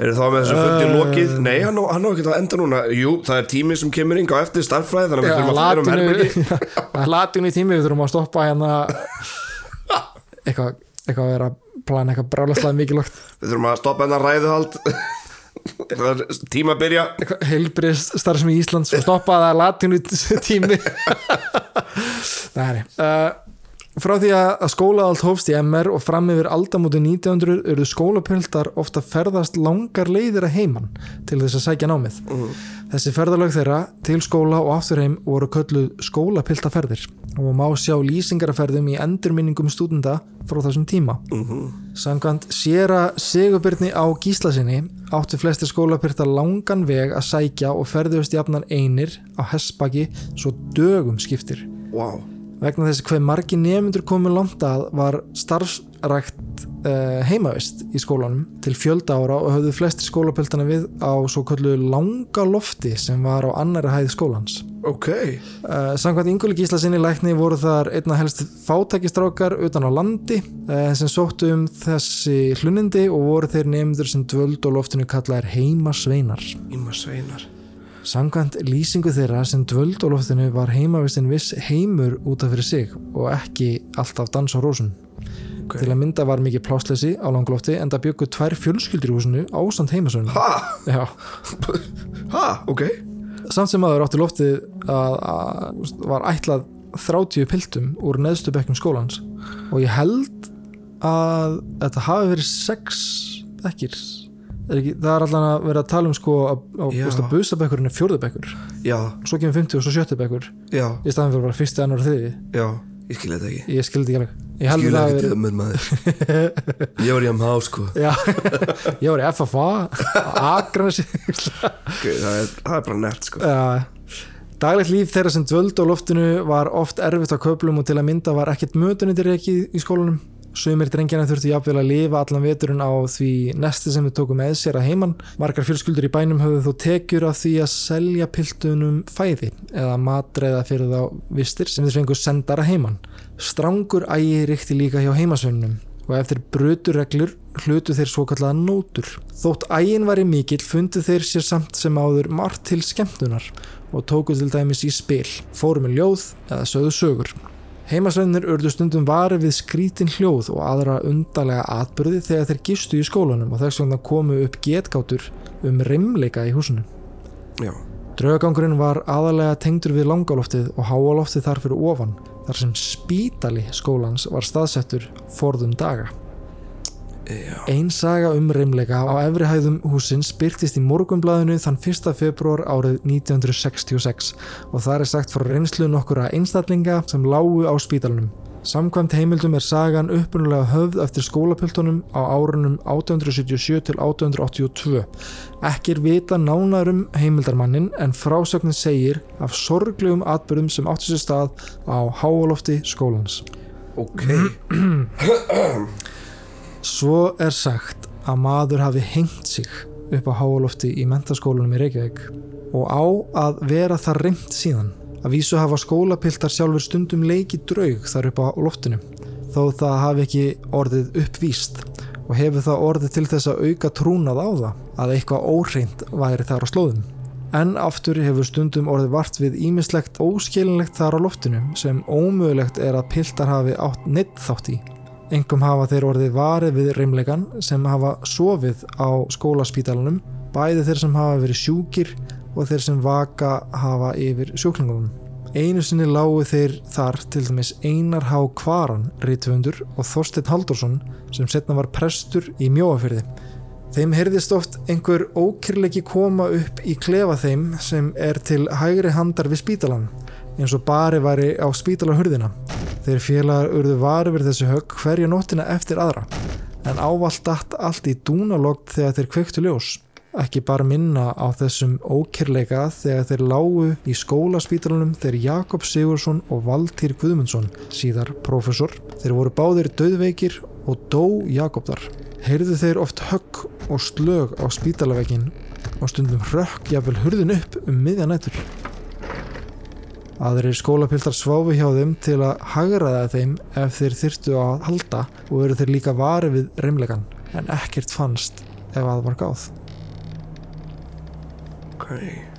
Er þá með þessu fundi lokið? Nei, hann á, hann á ekki að enda núna. Jú, það er tími sem kemur yngi á eftir starffræði Þannig að við þurfum að fyrir um herbergi. Það er latinu í tími við þurfum að stoppa hérna. Eitthvað eitthvað að vera plana eitthvað brálaslega mikilvægt. Við þurfum að stoppa hennar ræðuhald. Það er tíma að byrja. Heilbrið starfsemi í Íslands og stoppa það er latinu tími. Nei, nei. Uh, frá því að að skólaald hófst í MR og fram yfir aldamóti 1900 eru skólapildar ofta ferðast langar leiðir að heiman til þess að sækja námið. Þessi ferðalög þeirra til skóla og aftur heim voru kölluð skólapiltaferðir og má sjá lýsingarferðum í endurminningum stúdenda frá þessum tíma. Samkvæmt séra Sigurbyrni á Gíslasinni áttu flestir skólapirtar langan veg að sækja og ferðust jafnan einir á hessbaki svo dögum skiptir. Vá, Vegna þess hver margi nefndur komið langt að var starfsrækt uh, heimavist í skólanum til fjölda ára og höfðu flestir skólapiltana við á svo kallu langa lofti sem var á annari hæð skólans. ok Uh, samkvæmt Ingúli Gíslasinni lækni voru þar einna helst fátækistrákar utan á landi uh, sem sóttu um þessi hlunindi og voru þeir nefndur sem dvöld og loftinu kallaðir heimasveinar. Íma sveinar Samkvæmt lýsingu þeirra sem dvöld á loftinu var heimavistin viss heimur út af fyrir sig og ekki alltaf dans á rósun. Ok. Til að mynda var mikið plásleysi á langlofti en það byggu tvær fjölskyldur í húsinu ásand heimasveinum. Ha, Já. ha, ok samt sem aður átti að var ætlað 30 piltum úr neðstu bekkum skólans og ég held að þetta hafi verið 6 bekkir er ekki, það er allan að vera að tala um sko að, busabekkurinn er fjórðu bekkur Já, svo kemur 50 og svo sjöttu bekkur. Já, í staðan fyrir bara fyrsti, annar og þriði já Ég skil þetta ekki. Ég skildi ekki alveg. Ég held Skil að það ekki dömur maður. Ég var í MH sko. Ég var í FFA Akranesi. Ok, það er, það er bara nert sko. Já. Daglegt líf þeirra sem dvöldu á loftinu var oft erfitt á köflum og til að mynda var ekkert mötunnitir ekki í skólanum. Sumir drengjana þurftu jafnvel að lifa allan veturinn á því nesti sem við tókum með sér að heiman. Margar fjölskyldur í bænum höfðu þó tekjur af því að selja piltunum fæði eða matreiða fyrir þá vistir sem þeir fengu sendara heiman. Strangur ægi ríkti líka hjá heimasvönnum og eftir bruturreglur hlutu þeir svo kallaða nótur. Þótt ægin væri mikill fundu þeir sér samt sem áður margt til skemmtunar og tóku til dæmis í spil, fóru með ljóð eða sögðu sögur. Heimasveinir urðu stundum vari við skrítin hljóð og aðra undarlega atbyrði þegar þeir gistu í skólanum og þess vegna komu upp getgátur um rimleika í húsinu. Já, Draugangurinn var aðalega tengdur við langaloftið og háaloftið þar fyrir ofan, þar sem spítali skólans var staðsettur forðum daga. Já Ein saga um reymleika á efri hæðum húsins byrtist í morgunblæðinu þann 1. februar árið 1966 og það er sagt frá reynslu nokkura einstaklinga sem lágu á spítalunum. Samkvæmt heimildum er sagan upprunalega höfð eftir skólapiltunum á árunum 1877 til 1882. Ekki er vita nánar um heimildarmannin en frásögnin segir af sorglegum atbyrðum sem áttu sér stað á háalofti skólans. Ok, Svo er sagt að maður hafi hengt sig upp á háalofti í mentaskólanum í Reykjavík og á að vera það reymt síðan. Að vísu hafa skólapiltar sjálfur stundum leiki draug þar upp á loftinu þó það hafi ekki orðið uppvíst og hefur það orðið til þess að auka trúnað á það að eitthvað óhreint væri þar á slóðum. En aftur hefur stundum orðið vart við ímislegt óskilinlegt þar á loftinu sem ómögulegt er að piltar hafi átt neitt þátt í. Engum hafa þeir orðið varið við reymleikan sem hafa sofið á skólaspítalunum, bæði þeir sem hafa verið sjúkir og þeir sem vaka hafa yfir sjúklingunum. Einu sinni lágu þeir þar til dæmis Einar H. Kvaran, rítvöndur og Þorsteinn Haldursson sem setna var prestur í mjóafyrði. Þeim heyrðist oft einhver ókyrleiki koma upp í klefa þeim sem er til hægri handar við spítalan eins og bari væri á spítalahurðina. Þeir félagar urðu vari við þessu högg hverja nóttina eftir aðra en ávallt datt allt í dúnalogg þegar þeir kveiktu ljós. Ekki bara minna á þessum ókyrleika þegar þeir lágu í skólaspítalunum þeir Jakob Sigursson og Valtýr Guðmundsson, síðar prófessor. Þeir voru báðir döðveikir og dó Jakob þar. Heyrðu þeir oft högg og slög á spítalavegin og stundum hrökk jafnvel hurðin upp um miðjanætur. Aðrir skólapiltar sváfu hjá þeim til að hagraða þeim ef þeir þyrftu að halda og eru þeir líka varið við reymlegan en ekkert fannst ef að var gáð. ok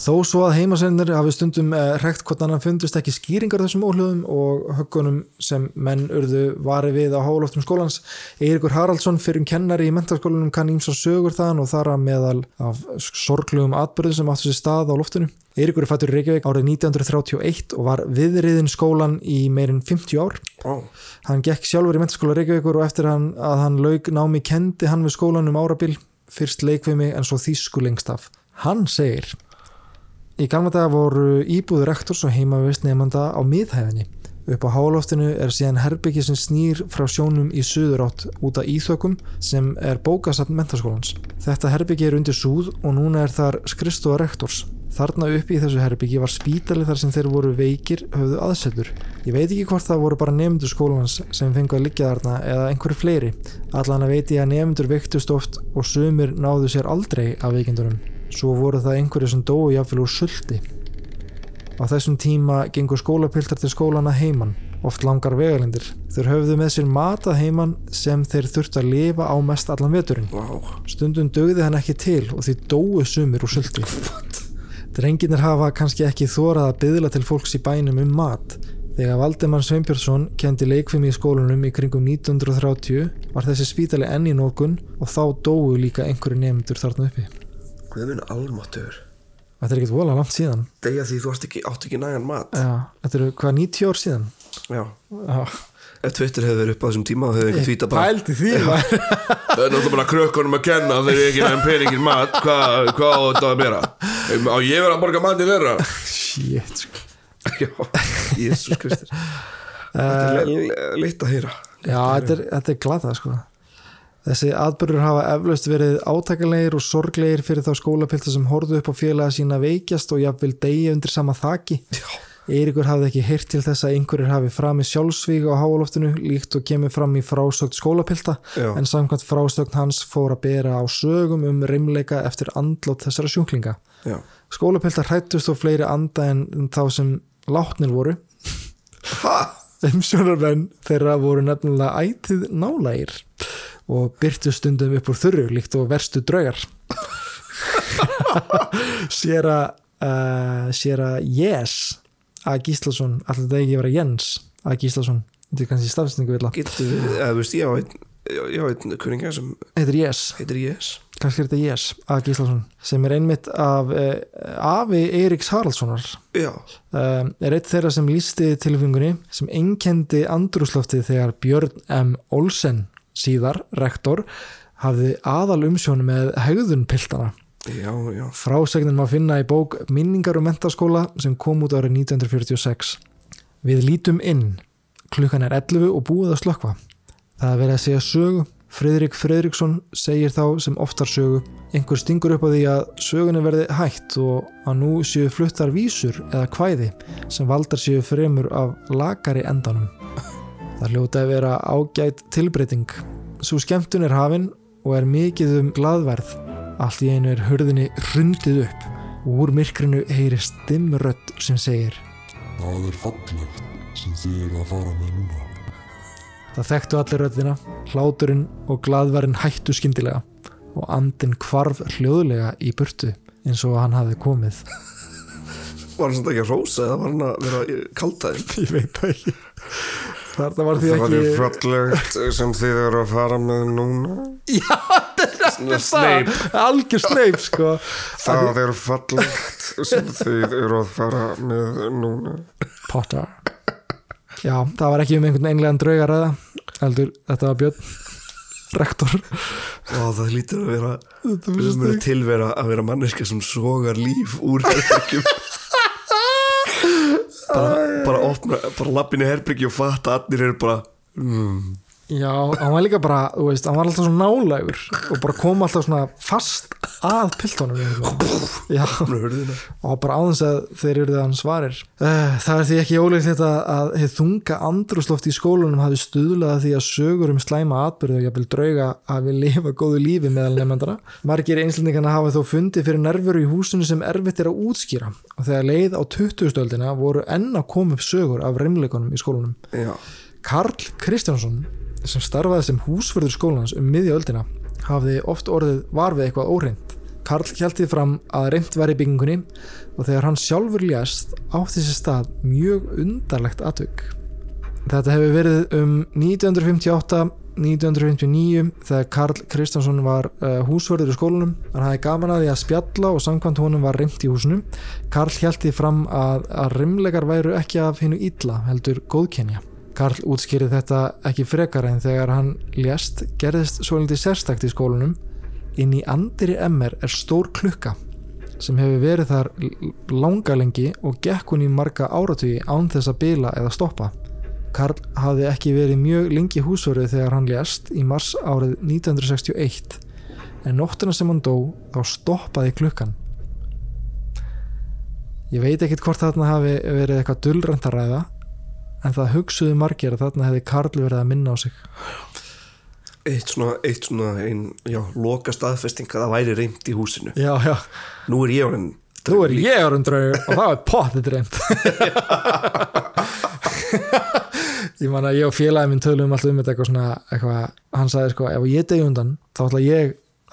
Þó svo að heimasennir hafi stundum eh, rekt hvort annan fundust ekki skýringar þessum óhljóðum og höggunum sem menn urðu varið við á háloftum skólans. Eirikur Haraldsson fyrir kennari í mentaskólanum kann ímsa sögur þaðan og þar að meðal af sorglugum atbyrðu sem áttu sér stað á loftinu. Eirikur er fættur í Reykjavík árið 1931 og var viðriðin skólan í meirinn 50 ár. Ó, Hann gekk sjálfur í mentaskóla Reykjavíkur og eftir hann, að hann lauk námi kendi hann við skólan um árabil, fyrst leikvimi en svo þýsku lengst af. Hann segir Í gamla daga voru íbúður rektors og heimavist nefnda á miðhæðinni. Upp á háloftinu er síðan herbyggi sem snýr frá sjónum í suðurátt út af íþökum sem er bókasafn mentaskólans. Þetta herbyggi er undir súð og núna er þar skristofa rektors. Þarna uppi í þessu herbyggi var spítali þar sem þeir voru veikir höfðu aðsetur. Ég veit ekki hvort það voru bara nefndur skólans sem fengu að liggja þarna eða einhverju fleiri. Allan að veit ég að nefndur veiktust oft og sumir náðu sér aldrei af veikindunum. Svo voru það einhverju sem dói jafnvel úr sulti. Á þessum tíma gengur skólapiltar til skólana heiman, oft langar vegalindir. Þeir höfðu með sér matað heiman sem þeir þurftu að lifa á mest allan veturinn. vá Stundum dögði hann ekki til og því dóu sumir úr sulti. Drenginir hafa kannski ekki þórað að byðla til fólks í bænum um mat. Þegar Valdimann Sveinbjörnsson kendi leikfimi í skólunum í kringum 1930 var þessi spítali enn í nókun og þá dóu líka einhverju nefndur þarna uppi. Guð minn almáttur Þetta er ekkert vola langt síðan. Degja því þú ekki, átt ekki nægan mat Já, þetta eru hvað 90 ár síðan? Já Já. Ef Twitter hefði verið upp á þessum tíma þá hefði einhvern tvíta bara Pældi því. Það er náttúrulega krökkunum að kenna þegar ég ekki nefn peningin mat Hvað hva á þetta að bera? Á ég verið að borga mati þeirra? Shit, sko. Já, Jésús Kristur Þetta er leitt að heyra Já, þetta er, er glata, sko. Þessi atbyrður hafa eflaust verið átakalegir og sorglegir fyrir þá skólapilta sem horfðu upp á félaga sína veikjast og jafnvel degi undir sama þaki. Já, Eiríkur hafði ekki heyrt til þess að einhverjir hafi fram í sjálfsvík á háaloftinu líkt og kemur fram í frásögt skólapilta Já. en samkvæmt frásögn hans fór að bera á sögum um reymleika eftir andlót þessara sjúklinga. já Skólapiltar hrættust og fleiri anda en þá sem látnir voru. Ha? Umsjónarmenn þeirra voru nefnilega ætið nálægir og byrtu stundum upp úr þurru líkt og verstu draugar. séra uh, séra Yes að Gíslason, alltaf þetta ekki að vera Jens að Gíslason, þetta er kannski stafsningu vilja. Eða þú veist, ég á einn kuninga sem Heitir Yes kannski er þetta Yes að Gíslason, sem er einmitt af uh, afi Eiríks Haraldssonar. Já, um, er eitt þeirra sem lísti tilfingunni sem einkendi andrúsloftið þegar Björn M. Olsen síðar, rektor hafði aðal umsjónu með hegðun piltana. já, já Frásegnin má finna í bók Minningar um mentaskóla sem kom út árið 1946. Við lítum inn. Klukkan er 11 og búið að slökva. Það er verið að segja sögu. Friðrik Friðriksson segir þá sem oftar sögu. Einhver stingur upp á því að sögunni verði hætt og að nú séu fluttar vísur eða kvæði sem valdar séu fremur af lakari endanum. Það hljóta að vera ágætt tilbreyting. Svo skemmtun er hafin og er mikið um glaðverð. Allt í einu er hurðinni hrundið upp og úr myrkrinu heyrist dimmrödd sem segir Það er fallegt sem þið eru að fara með núna. Það þekktu allir röddina, hláturinn og glaðverðin hættu skyndilega og andin hvarf hljóðlega í burtu eins og hann hafði komið. Var hann samt ekki að rósa eða var hann að vera kaltaðin Ég veit það ekki. Þarna var því Það er ekki... fallegt sem þið eru að fara með núna Já, þetta er Snape. Algjör sleip, sko. Það er fallegt sem þið eru að fara með núna Potter. Já, það var ekki um einhvern englegan draugar eða. Heldur, þetta var Björn, rektor. Og það lítur að vera Þetta var að tilvera að vera manneska sem sogar líf úr herbergjum bara, bara opna bara lappin í herbergi og fatta að allir eru bara mm, Já, hann var líka bara, þú veist, hann var alltaf svo nálægur og bara kom alltaf svona fast að piltónum Já, og bara áðins að þeir eru það hann svarir Eh, Það er því ekki ólíkt þetta að þunga andrúsloft í skólunum hafi stuðlað að því að sögur um slæma atbyrðu og jafnvel drauga hafi lifa góðu lífi meðal nefndara. Margir einslendingana hafa þó fundið fyrir nervuru í húsinu sem erfitt er að útskýra og þegar leið á 20. stöldina voru enn að koma upp sögur af reymleikunum í skólunum. Já, Karl Kristjánsson sem starfaði sem húsförður skólans um miðja öldina hafði oft orðið var við eitthvað óreint. Karl hjælti fram að reynt var í byggingunni og þegar hann sjálfur lést átti sér stað mjög undarlegt atvik. Þetta hefur verið um 1958 1959 þegar Karl Kristjánsson var uh, húsvörður í skólanum hann hafði gaman að því að spjalla og samkvæmt honum var reymt í húsinu Karl hjælti fram að, að rimlegar væru ekki af hinnu illa heldur góðkenja Karl útskýrið þetta ekki frekar en þegar hann lést gerðist svo litið sérstakt í skólanum. Inn í andiri MR er stór klukka sem hefur verið þar langa lengi og gekk hún í marga áratugi án þess að bila eða stoppa. Karl hafði ekki verið mjög lengi húsvörðu þegar hann lést í mars árið 1961 en nóttina sem hann dó þá stoppaði klukkan. Ég veit ekkit hvort þarna hafi verið eitthvað dullrænt að ræða en það hugsuðu margir að þarna hefði Karl verið að minna á sig. Eitt svona, eitt svona ein, já, loka staðfesting að það væri reymt í húsinu. Já, já, Nú er ég orðin nú er ég orðin draugur og það er pottið reynd Ég man að ég og félagi minn tölum alltaf um þetta eitthvað svona eitthvað, hann sagði sko, ef ég degi undan þá ætla ég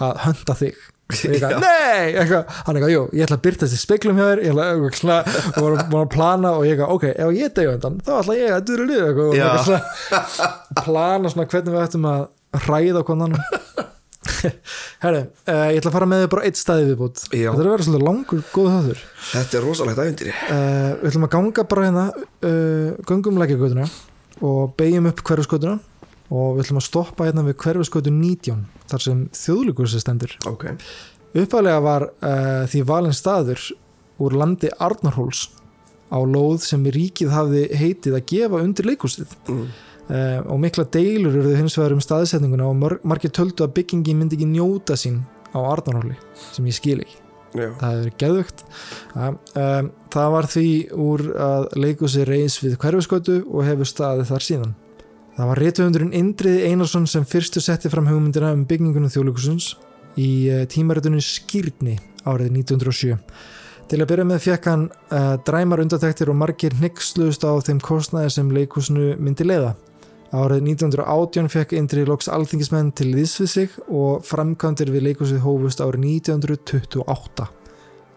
að hönda þig eitthvað, nei, eitthvað, hann eitthvað, jú, ég ætla að byrta þessi speklum hjá þér. Ég ætla eitthvað og búin að plana og ég eitthvað, ok, ef ég degi undan þá ætla ég að duru liðu eitthvað, og eitthvað plana svona hvernig við ættum að ræða okkur annan Herri, uh, ég ætla að fara með þið bara eitt staði viðbútt þetta er að vera svolítið langur, góð þáttur. Þetta er rosalegt ævindýri uh, við ætlum að ganga bara hérna uh, göngum lækjagötuna og beigjum upp hverfisgötuna og við ætlum að stoppa hérna við hverfisgötu 19 þar sem þjóðlíkursi stendur. Ok, uppalega var uh, því valin staður úr landi Arnarhóls á lóð sem ríkið hafði heitið að gefa undir leikúsið mm. uh, og mikla deilur eru hins vegar um staðsetninguna og mar margir töldu að byggingi myndi ekki njóta sín á Arnarhóli sem ég skil ekki. Já, það hefur verið geðvögt um, það var því úr að leikusi reis við hverfiskötu og hefur staðið þar síðan það var réttöfundurinn Indriði Einarsson sem fyrstu setti fram hugmyndina um byggingunum þjóðleikusins í uh, tímaritunni Skýrni árið 1907 til að byrja með fekk hann uh, dræmar undatektir og margir hnyggsluðust á þeim kostnæði sem leikusinu myndi leiða Árið 1918 fekk Indri loks alþingismenn til við sig og framkvæmdir við leikusið hófust árið 1928.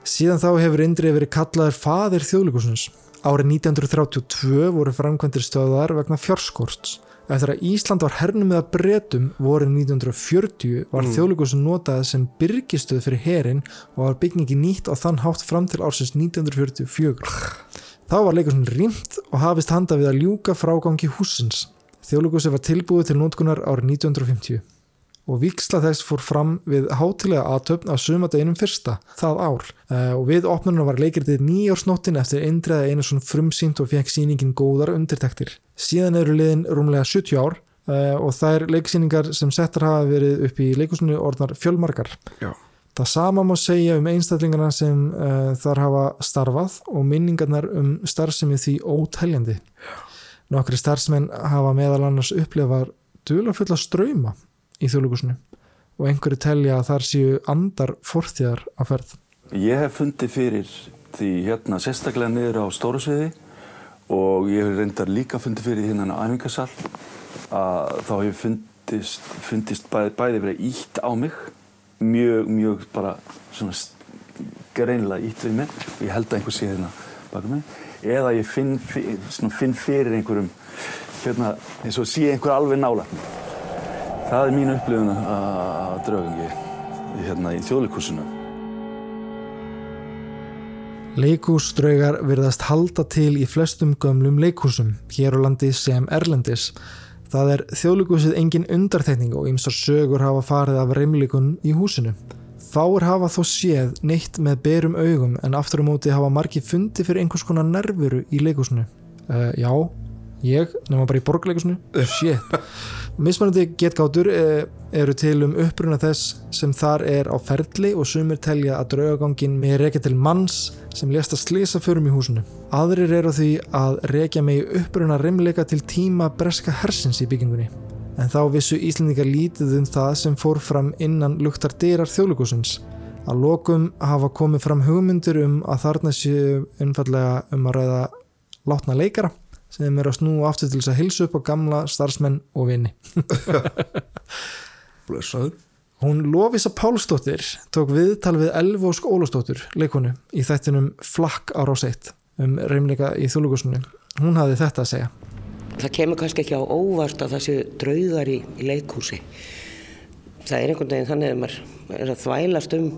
Síðan þá hefur Indri verið kallaður faðir þjóðleikusins. Árið 1932 voru framkvæmdir stöðar vegna fjárskorts. Eftir að Ísland var hernum með að bretum voru 1940 var mm. þjóðleikusin notað sem byrgistöð fyrir herin og var byggingi nýtt á þann hátt fram til ársins 1944. Þá var leikusin rýmt og hafist handa við að ljúka frágangi húsins. Þjóðleikusi var tilbúið til nótkunar árið 1950 og viksla þess fór fram við hátilega aðtöfn á sumadeginum fyrsta, það ár uh, og við opnunum var leikritið nýjársnóttin eftir Indriða Einarsson frumsýnt og fekk sýningin góðar undirtektir. Síðan eru liðin rúmlega 70 ár uh, og þær leiksýningar sem settar hafa verið upp í leikusinu orðnar fjölmarkar. já Það sama má segja um einstaklingarna sem uh, þar hafa starfað og minningarnar um starfsemi því ótæljandi. Nokkri starfsmenn hafa meðal annars upplefað dularfulla ströyma í þjóðleikusinu og einhverju telja að þar séu andar forþjar á ferð. Ég hef fundið fyrir því hérna sérstaklega niður á stóru sviði og ég hef reyndar líka fundið fyrir hérna á æfingasal að þá hef fundist, fundist bæði, bæði verið ítt á mig mjög, mjög bara svona greinilega ítt við mig. Og ég held að einhver sé hérna baka mig. Eða ég finn, finn fyrir einhverjum hérna eins og sé einhver alveg nála það er mín upplifun að draugangi hérna í þjóðleikursinu Leikúsdraugar virðast halda til í flestum gömlum leikúsum, hér á landi sem erlendis. Það er þjóðleikúsið engin undartekning og ymsar sögur hafa farið af reymlikun í húsinu. Fáir hafa þó séð neitt með berum augum en aftur á móti hafa margi fundi fyrir einhvers konar nervuru í leikúsinu. Uh, já, ég, nema bara í borgarleikusinu shit mismunandi getgátur eh, eru til um uppruna þess sem þar er á ferli og sumir telja að draugagangin með rekja til manns sem lést að slisa förum í húsinu. Aðrir eru því að rekja með uppruna rimleika til tíma breska hersins í byggingunni. En þá vissu Íslendingar lítið um það sem fór fram innan luktar dyrar þjóðlugusins að lokum hafa komið fram hugmyndir um að þarna séu einfallega um að ræða látna leikara sem er að snúa aftur til þess að hilsa upp á gamla starfsmenn og vini. blessaður Hún Lofísa Pálsdóttir tók viðtal við Elvósk Ólafsdóttir leikonu í þættinum Flakk á Ráseitt um reymleika í þúlugusinu. Hún hafði þetta að segja. Það kemur kannski ekki á óvart að það séu draugar í, í leikhúsi. Það er einhvern veginn þannig að maður er að þvælast um,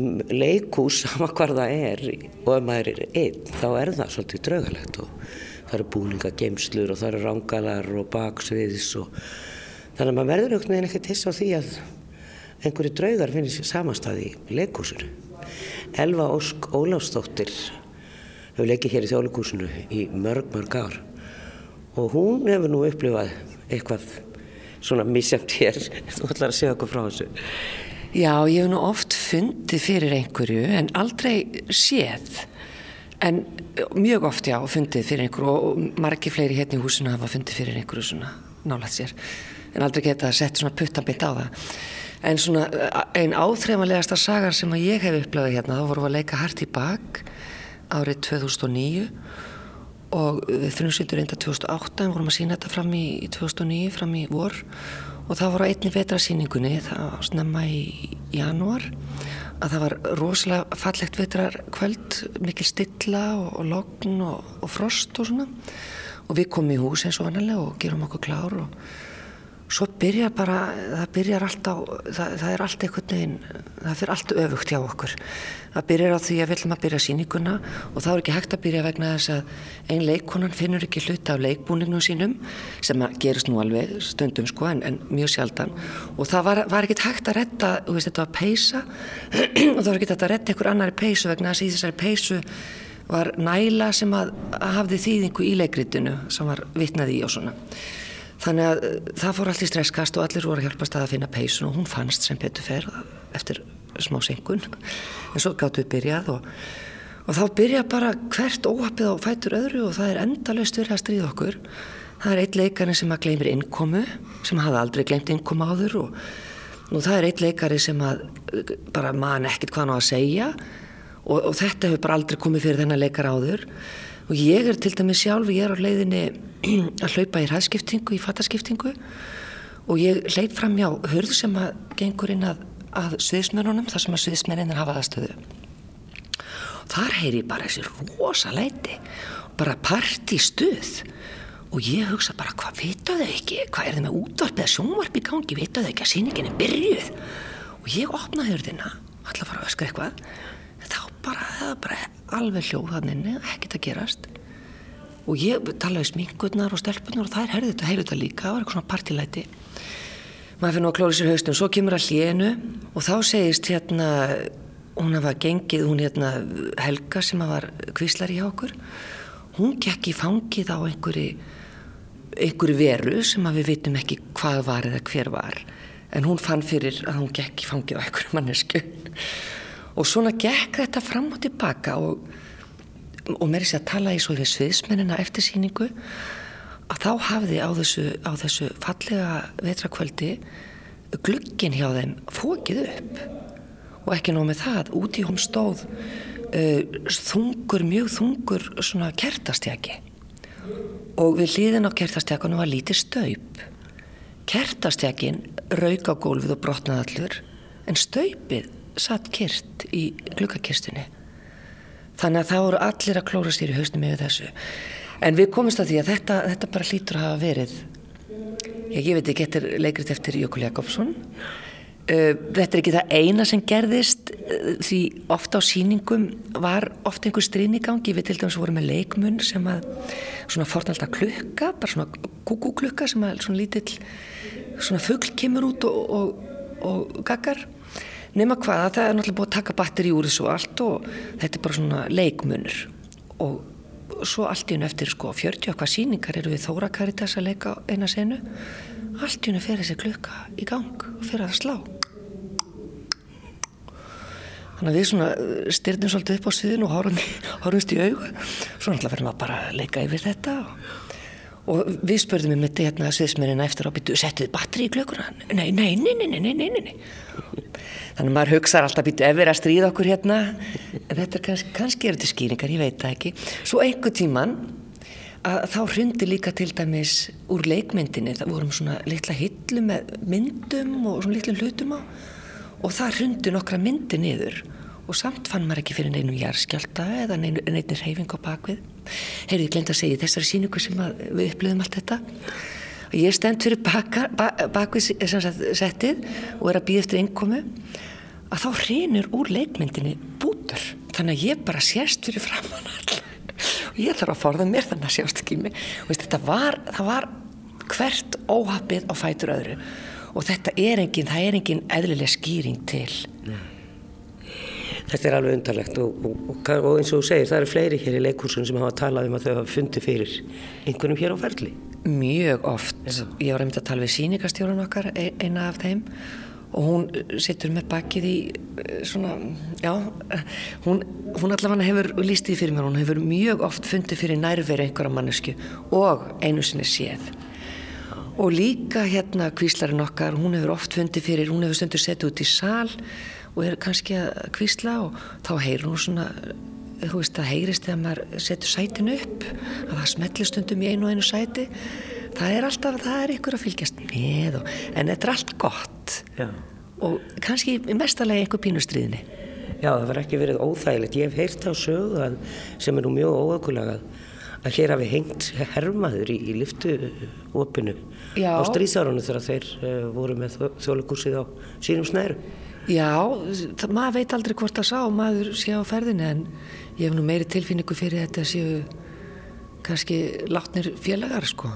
um leikhús sama hvar það er og ef maður er einn þá er það svolítið draugalegt og það eru búningageimslur og það eru rangalar og baksviðs og þannig að maður verður einhvern veginn ekkert hiss á því að einhverju draugar finnir sér samanstæði í leikhúsinu. Elva Ósk Ólafsdóttir hefur leikið hér í þjóðleikúsinu í mörg, mörg ár og hún hefur nú upplifað eitthvað svona misjæmt hér. Þú ætlar að segja okkur frá þessu. Já, ég hef nú oft fundið fyrir einhverju en aldrei séð en mjög oft já, fundið fyrir einhverju og margi fleiri hérna í húsinu hafa fundið fyrir einhverju svona nálægt sér. En aldrei geta setja svona puttanbitt á það. En svona einn áþreifanlegasta sagar sem að ég hef upplifað hérna þá vorum við að leika hart í bak árið 2009 og frumsýndur reynda 2008 en vorum að sína þetta fram í, í 2009 fram í vor. Og það voru einni vetrasýningunni það snemma í janúar að það var rosalega fallegt vetrarkvöld mikil stilla og, og logn og, og frost og svona. Og við komum í hús eins og vanalega og gerum okkur klár og svo byrjar bara, það byrjar allt á, það, það er allt einhvern veginn, það fyrir allt öfugt hjá okkur. Það byrjar á því að við viljum að byrja síninguna og þá er ekki hægt að byrja vegna þess að ein leikonan finnur ekki hluta af leikbúningnum sínum sem gerist nú alveg stundum sko en, en mjög sjaldan og það var, var ekki hægt að retta, þú veist þetta var peisa og það var ekki hægt að retta einhver annari peisu vegna þess að í þessari peisu var næla sem að, að hafði þýðingu í leikritinu sem var vitnað í og svona. Þannig að uh, það fór allt í stresskast og allir voru að hjálpast að finna peysun og hún fannst sem betur fer eftir smá senkun en svo gáttu við byrjað og, og þá byrja bara hvert óhappið á fætur öðru og það er endalust verið að stríða okkur. Það er eitt leikari sem að gleymir innkomu sem hafði aldrei gleymt innkomu áður og, og það er eitt leikari sem að uh, bara man ekkert hvað hann á að segja og, og þetta hefur bara aldrei komið fyrir þennan leikar áður og ég er til dæmi sjálf, ég er á leiðinni að hlaupa í ræðskiptingu, í fattaskiptingu. Og ég hleyp fram hjá hörðu sem að gengur inn að, að sviðismennunum, þar sem að sviðismenninir hafa aðstöðu. Þar heyri bara þessi rosa leiti, bara partístuð og ég hugsa bara hvað vita þau ekki, hvað er þau með útvarp eða sjónvarp í gangi, vita þau ekki að síningin er byrjuð? Og ég opna hörðina, alltaf fara að öskra eitthvað, þá bara, það er bara alveg hljóð hann inni, ekkert að gerast. Og ég talaði smingurnar og stelpunar og það er herðið þetta, heyrðu þetta líka það var eitthvað svona partilæti maður fyrir nú að klóra sér haustum, svo kemur að hlénu og þá segist hérna hún hafa gengið, hún hérna Helga sem var kvíslari hjá okkur hún gekk í fangið á einhverju einhverju veru sem að við vitum ekki hvað var eða hver var. En hún fann fyrir að hún gekk í fangið á einhverju mannesku og svona gekk þetta fram og tilbaka og og mér er sér að tala í svo við sviðsmennina eftir síningu að þá hafði á þessu, á þessu fallega vetrakvöldi glugginn hjá þeim fókið upp. Og ekki nóg með það, úti hún stóð uh, þungur, mjög þungur svona kertastjaki. Og við hlýðin á kertastjakunum var lítið staup. Kertastjakin rauk á gólfið og brotnaði allur en staupið satt kyrt í gluggakistunni Þannig að það voru allir að klóra sér í hausnum yfir þessu. En við komumst að því að þetta, þetta bara lítur að hafa verið, ég, ég veit ekki, þetta er leikrið eftir Jökul Jakobsson. Uh, þetta er ekki það eina sem gerðist uh, því ofta á síningum var ofta einhver strínigangi. Við til dæmis vorum með leikmun sem að svona fornalda klukka, bara svona kúkúklukka sem að svona lítill svona fuggl kemur út og, og, og gaggar nema hvaða, það er náttúrulega búið að taka batteri úr þessu allt og þetta er bara svona leikmunur. Og svo allt í hennu eftir sko 40 okkar síningar eru við Þóra Karitas að leika eina senu. Allt í hennu fer þessi klukka í gang og fer að slá. Þannig að við svona styrnum svolítið upp á sviðinu og horfum, horfumst í augu. Svo náttúrulega verðum að bara leika yfir þetta og, og við spurðum um þetta hérna sviðsmennina eftir á byttu, settu þið batteri í klökuna? Nei, nei, nei, nei, nei, nei, nei, nei. Þannig maður hugsaði alltaf byttu ef við erum að stríða okkur hérna, en þetta er kannski, kannski eru til skýringar, ég veit það ekki. Svo einhver tíman að þá hrundi líka til dæmis úr leikmyndinni, það vorum svona litla hillu með myndum og svona litlu hlutum á og það hrundi nokkra myndi niður og samt fann maður ekki fyrir neinu jæðskjálta eða neinu, neinu reyfing á bakvið heyrðu, ég glemt að segja þessari síningu sem við upplöðum allt þetta. Og ég stend fyrir baka, ba, bakvið settið og er að býða eftir innkomu. Að þá hrinur úr leikmyndinni bútur. Þannig að ég bara sést fyrir framann og ég þarf að forða mér þannig að sjást ekki mig. Og veist, þetta var, var hvert óhafið á fætur öðru. Og þetta er engin, það er engin eðlileg skýring til Þetta er alveg undarlegt og, og, og, eins og þú segir, það eru fleiri hér í leikúsun sem hafa talað um að þau hafa fundið fyrir einhvernum hér á ferli. mjög oft. Ég var einmitt að tala við sýningastjórun okkar e- eina af þeim og hún sittur með bakið í eh, svona, já hún, hún allavega hefur líst því fyrir mér hún hefur mjög oft fundið fyrir nærveri einhverja mannesku og einu sinni séð. Og líka hérna kvíslarinn okkar, hún hefur oft fundið fyrir, hún hefur stundur setið út í sal og er kannski að kvísla og þá heyrir hún svona þú veist, það heyrist þegar maður setur sætin upp að það smellir stundum í einu og einu sæti það er alltaf, það er ykkur að fylgjast með og, en þetta er allt gott Já. og kannski í mestalagi einhver pínustriðinni Já, það var ekki verið óþægilegt. Ég hef heyrt á sögu að, sem er nú mjög óökulega að, hér hafi hengt hermaður í, í liftuopinu á stríðsárunu þegar þeir uh, voru með þjóðleikursið á sínum snæru. Já, maður veit aldrei hvort það sá maður sé á ferðinni en ég hef nú meiri tilfinningu fyrir þetta séu kannski látnir félagar sko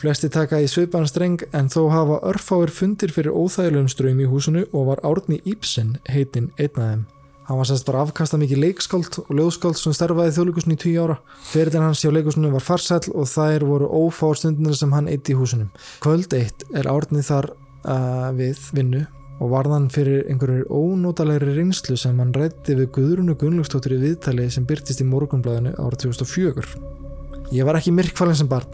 Flesti taka í svipan streng en þó hafa örfáir fundir fyrir óþægilegum ströym í húsinu og var Árni Íbsen heitinn einn af þeim. Hann var sérst bara afkasta mikið leikskáld og ljóðskáld sem starfaði þjóðleikusinu í tíu ára. Ferilinn hans hjá leikusinu var farsæll og þær voru ófáar stundir sem hann eitt í húsinu. Kvöld eitt er Árni þar uh, við vinnu og varðan fyrir einhverjur ónótalegri reynslu sem hann rætti við Guðrunu Gunnlaugstóttur í viðtali sem byrtist í morgunblæðinu ára 2004. Ég var ekki myrkfælinn sem barn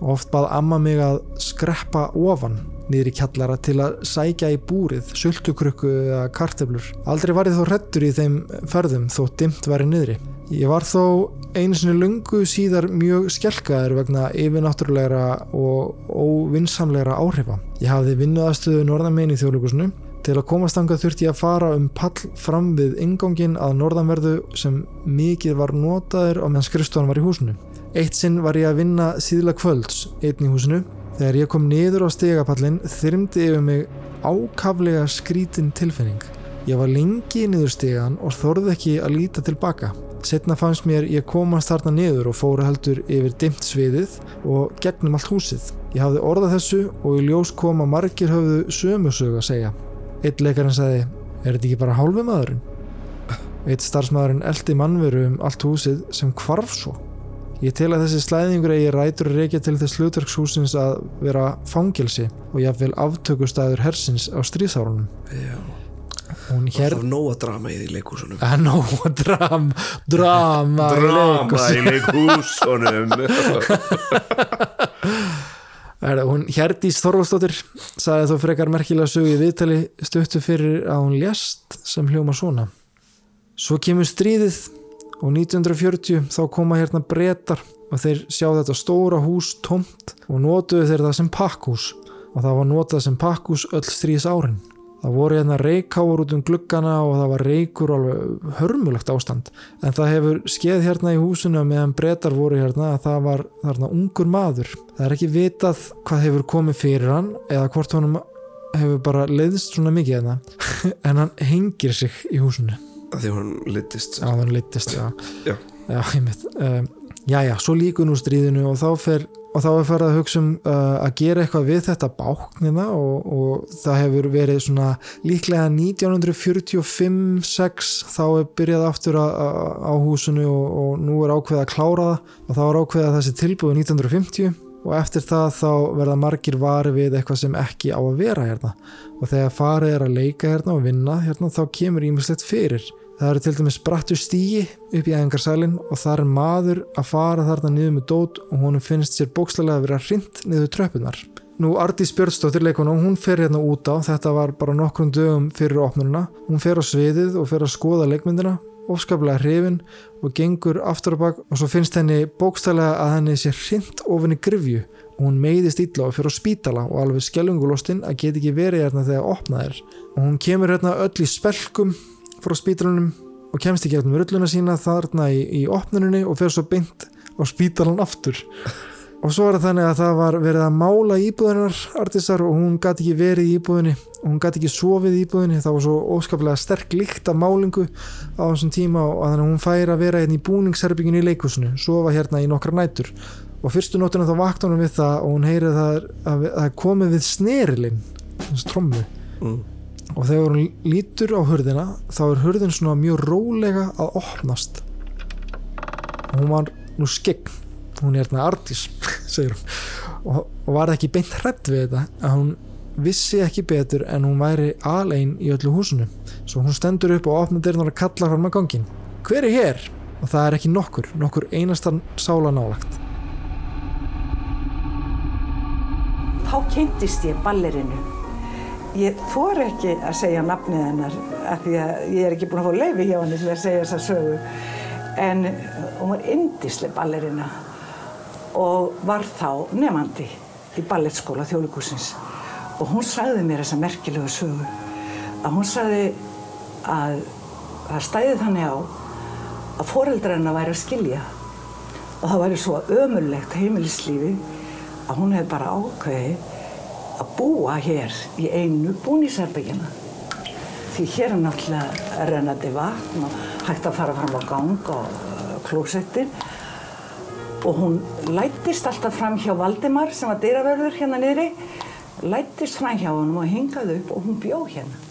og oft bað amma mig að skreppa ofan niður í kjallara til að sækja í búrið, sultukrukku eða kartöflur. Aldrei var ég þó hrettur í þeim ferðum þó dimmt væri niðri. Ég var þó einu sinni lungu síðar mjög skjelkaður vegna yfirnáttúrulegra og óvinsamlegra áhrifa. Ég hafði vinnuðastöðu norðanmein í þjóðlíkusinu Til að komast angað þurfti ég að fara um pall fram við ingangin að norðanverðu sem mikið var notaður á meðan skrifstofan var í húsinu. Eitt sinn var ég að vinna síðla kvölds einn í húsinu. Þegar ég kom niður á stegapallin þyrmdi yfir mig ákaflega skrítin tilfinning. Ég var lengi niður stegan og þorði ekki að líta tilbaka. Setna fannst mér ég komast þarna niður og fóru heldur yfir dimt sviðið og gegnum allt húsið. Ég hafði orðað þessu og í ljós kom að margir höfðu sömusög að segja. Eitt leikarinn sagði, er þetta ekki bara hálfu maðurinn? Eitt starfsmaðurinn eldi mannveru um allt húsið sem hvarf svo. Ég tel að þessi slæðingur eigi rætur reykja til þess hlutverkshúsins að vera fangelsi og jáfnvel aftökustæður hersins á stríðsárunum. Já. Hér... Það var nóga drama í leikúsunum. Ah, Nó, dram, drama, leikhúsi. í leikúsunum. Er, hún Herdís Þorvaldsdóttir sagði þó frekar merkilega sögu í viðtali stuttu fyrir að hún lést sem hljóma svona. Svo kemur stríðið og 1940 þá koma hérna breytar og þeir sjá þetta stóra hús tomt og notuðu þeir það sem pakkhús og það var notað sem pakkhús öll stríðs árin. Það voru hérna reykháur út um gluggana og það var reykur alveg hörmulegt ástand. En það hefur skeið hérna í húsinu meðan breytar voru hérna að það var þarna ungur maður. Það er ekki vitað hvað hefur komið fyrir hann eða hvort honum hefur bara leiðist svona mikið hérna. en hann hengir sig í húsinu. Því hún litist. Já, hann leittist, já. Já. Já. Um, já, já, svo líkur nú stríðinu og þá fer og þá er farið að hugsa um uh, að gera eitthvað við þetta báknina og, og það hefur verið svona líklega 1945-6 þá er byrjað aftur á húsinu og, og nú er ákveðið að klára það. Og þá er ákveðið að þessi tilbúið 1950 og eftir það þá verða margir vari við eitthvað sem ekki á að vera hérna. Og þegar farið er að leika hérna og vinna hérna þá kemur ímislegt fyrir það eru til dæmis brattu stígi upp í æfingarsælinn og það er maður að fara þarna niður með dót og honum finnst sér bókslega að vera hrind niður tröppunar Nú Ardís Björnsdóttir leikona, hún fer hérna út á, þetta var bara nokkrum dögum fyrir opnununa, hún fer á sviðið og fer að skoða leikmyndina ofskaplega hrifin og gengur aftur og bak og svo finnst henni bókstælega að henni sé hrind ofinni grifju og hún meiðist illa og fyrir á spítala og alveg skellungulostinn að geti ekki verið hérna þegar opnað er. Og hún kemur hérna öll í spelkum frá spítalunum og kemst hérna með rulluna sína þarna í, í opnunni og fer svo beint á spítalan aftur. Og svo er það þannig að það var verið að mála íbúðunar artistar og hún gæti ekki verið í íbúðunni og hún gæti ekki sofið í íbúðunni það var svo óskaplega sterk líkt af málingu á þessum tíma og þannig að hún fær að vera hérna í búningsherbygginu í leikusinu sofa hérna í nokkra nætur. Og fyrstu nótuna þá vakta hún við það og hún heyrið að það komið við snerilinn þessu trommu. Mm. Og þegar hún lítur á hurðina þá er hurðin svona mjög rólega að opnast. Og hún var nú skegn hún er hérna artís og, var ekki beint hrætt við þetta að hún vissi ekki betur en hún væri alein í öllu húsinu. Svo hún stendur upp og opna dyrnar og kallar fram að gangin hver er hér? og það er ekki nokkur, nokkur einastan sála nálagt Þá kynntist ég ballerinu. Ég þor ekki að segja nafnið hennar af því að ég er ekki búin að fá leifi hjá henni til að segja þessa sögu. En hún var indisleg ballerina og var þá nefandi í ballettskóla þjóðlíkusins. Og hún sagði mér þessa merkilegu sögu að hún sagði að það stæði þannig á að foreldra hennar væri að skilja og það væri svo ömurlegt heimilislífi að hún hefði bara ákveði að búa hér í einu búnísherbyggina. Því hér er náttúrulega rennandi vatn og hægt að fara fram á gang og uh, klósettin. Og hún lættist alltaf fram hjá Valdimar sem var dyravörður hérna niðri. Lættist fram hjá honum og hingaði upp og hún bjó hérna.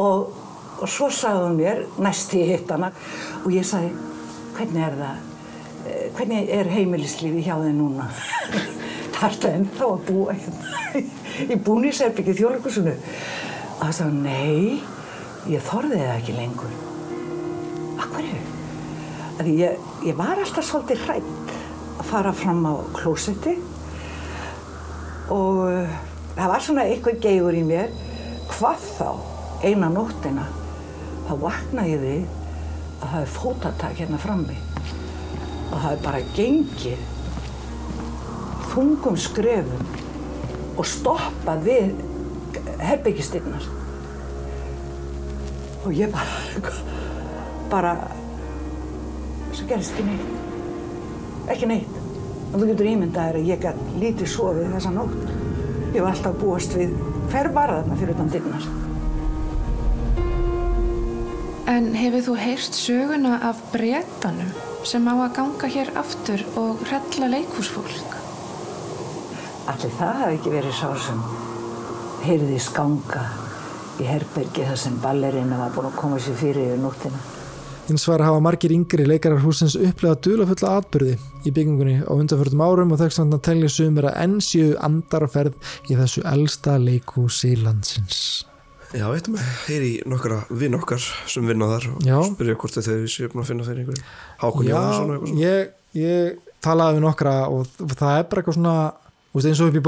Og, og svo sagði hún mér, næst í hitt hana, og ég sagði, hvernig er það? Eh, Hvernig er heimilislífi hjá þið núna? Er það ennþá að búa hérna í búníserbyggi þjóðleikusinu. Og það sagði, nei, ég þorði það ekki lengur. Akkurju? Því ég, ég var alltaf svolítið hrætt að fara fram á klósetti og uh, það var svona eitthvað geigur í mér. Hvað þá, eina nóttina, þá vaknaði ég við að það er fótatak hérna frammi og það er bara gengið þungum skrefum og stoppað við herbyggistinnar og ég bara bara svo gerist ekki neitt. Ekki neitt. Og þú getur ímyndað þér að ég gæt lítið sofið þessa nótt. Ég var alltaf búast við hver var þarna fyrir utan dinnar En hefur þú heyrt söguna af bretanum sem á að ganga hér aftur og hrella leikhúsfólk? Allir það hafi ekki verið sá sem heyrði skanga í herbergi þar sem ballerina var búin að koma sér fyrir yfir nóttina. Hins vegar hafa margir yngri leikarar húsins upplegað dulafulla atbyrði í byggingunni á undanförtum árum og þess að telja sumir að enn séu andar að ferð í þessu elsta leikhúsi landsins. Já, veitum við, heyri í nokkra vinn okkar sem vinna þar og Já. spyrja hvort þau séu búin að finna fyrir einhverju Hákon Jónsson og eitthvað svona ég, ég talaði við nokkra og það er bara eitthvað svona þú veist, eins og upp í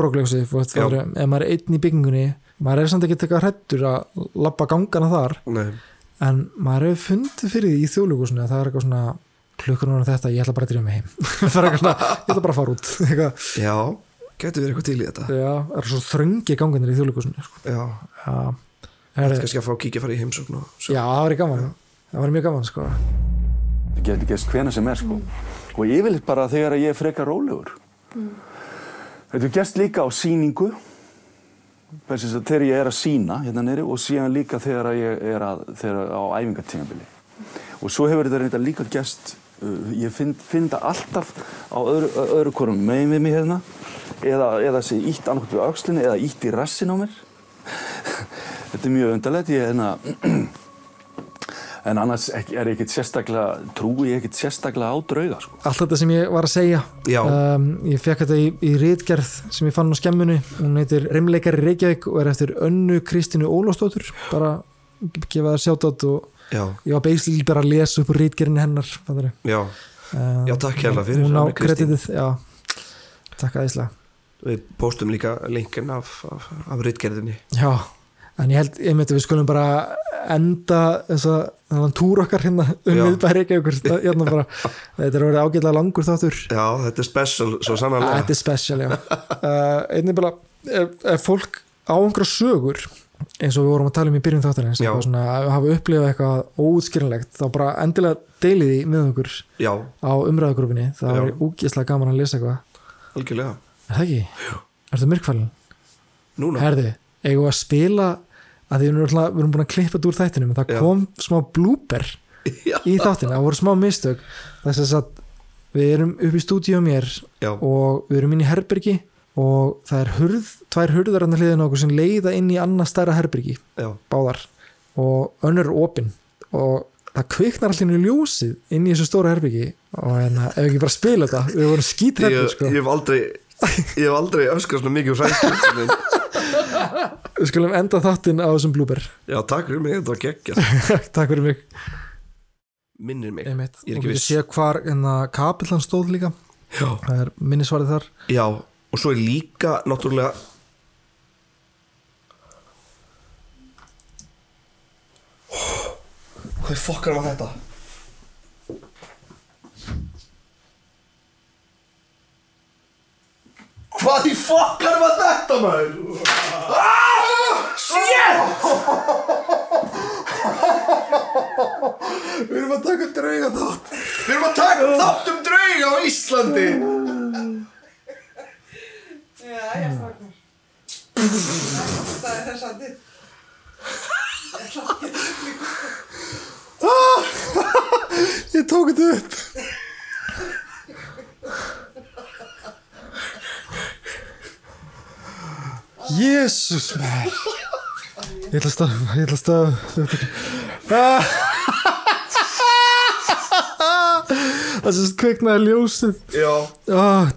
Já. ef maður er einn í byggingunni maður er samt ekki tekað hrættur að lappa gangana þar. Nei, en maður hefur fundið fyrir því í þjóðlíkusinu að það er eitthvað svona klukkur núna þetta, ég ætla bara að drýja mig heim. Það er eitthvað svona, ég ætla bara að fara út. Eitthvað, já, getur verið eitthvað til í þetta. Já, það er svo þröngi ganganir í þjóðlíkusinu sko. Já, já, er, kannski að fá að kíkja að fara í heimsókn og já, það var gaman. Það var mjög gaman sko. Það getur gerst hvena sem er sko. Og yfirleitt bara þegar ég er frekar rólegur. Þetta er gerst líka á síningu, þess að þegar ég er að sína hérna neyri og síðan líka þegar ég er að, þegar á æfingartímabili. Og svo hefur þetta reynda líka gerst Uh, Ég finn, það alltaf á öðru, öðru hvorum megin við mig hérna eða, eða sé ítt annað við aukslinni eða ítt í rassin á mér. Þetta er mjög undarlegt. Ég hérna En annars er ég ekkert sérstaklega, trúi ég ekkert sérstaklega á drauga, sko. allt þetta sem ég var að segja. Um, ég fekk þetta í, í rítgerð sem ég fann á skemmunni hún heitir Rimleikari Reykjavík og er eftir Önnu Kristínu Ólafsdóttur. Bara gefa það sjátt og Já, ég var basically bara að lesa upp úr rítgerðinni hennar já, um, Já, takk hérlega fyrir, hún á kreditið já, takk aðeinslega við postum líka linkin af, af, af rytgerðinni já, en ég held einmitt að við skulum bara enda þess að þannig túr okkar hérna um Já. miðbæri hérna bara, þetta er orðið ágætlega langur þáttur Já, þetta er special, svo sannarlega Þetta er special, já uh, Einnig bara, ef, ef fólk á einhverja sögur eins og við vorum að tala um í byrjun Já. svona, að hafa upplifað eitthvað óútskýranlegt þá bara endilega deilið því með okkur Já, á umræðugrúfinni það Já. er úgislega gaman að lesa eitthvað algjörlega Er það ekki? Ertu myrkfælin? Núna, Herði, eigum við að spila að því við erum, búin að klippa þetta úr þættinum en það Já. kom smá blooper Já. í þáttinu, það voru smá mistök þess að við erum upp í stúdíu mér Já. og við erum inn í herbergi og það er hurð, tvær hurðar annað hliðin okkur sem leiða inn í annað stærra herbergi já, báðar og önnur er opin og það kviknar allir í ljósið inn í þessu stóra herbergi og hérna, ef ekki bara spila þetta við vorum ég, skítrættir sko ég hef aldrei Ég aldrei svona mikið úr hræðslu við skulum enda þáttinn á þessum blúber. Já, takk fyrir mig, þetta var geggjast takk fyrir mig. Minnir mig. Einmitt. Ég er ekki við viss. séu hvar enna kapillan stóð líka. Já, það er minnisvarið þar. Já, og svo er líka náttúrulega Hvað fokkar var þetta? Hvað í fokkar var þetta maður? Ah, shit! Við erum að taka drauga þátt Við erum að taka þátt um drauga á Íslandi. Ég tók þetta upp Jésús mér Ég ætla að stað Ég ætla að stað Það sem kveiknaði ljósið. Já, ah,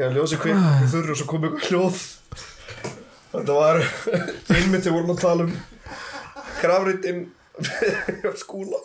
Já, ljósi kvik, við þurrum og svo kom eitthvað hljóð. Þetta var einmitt við vorum að tala um. Krafritinn skúla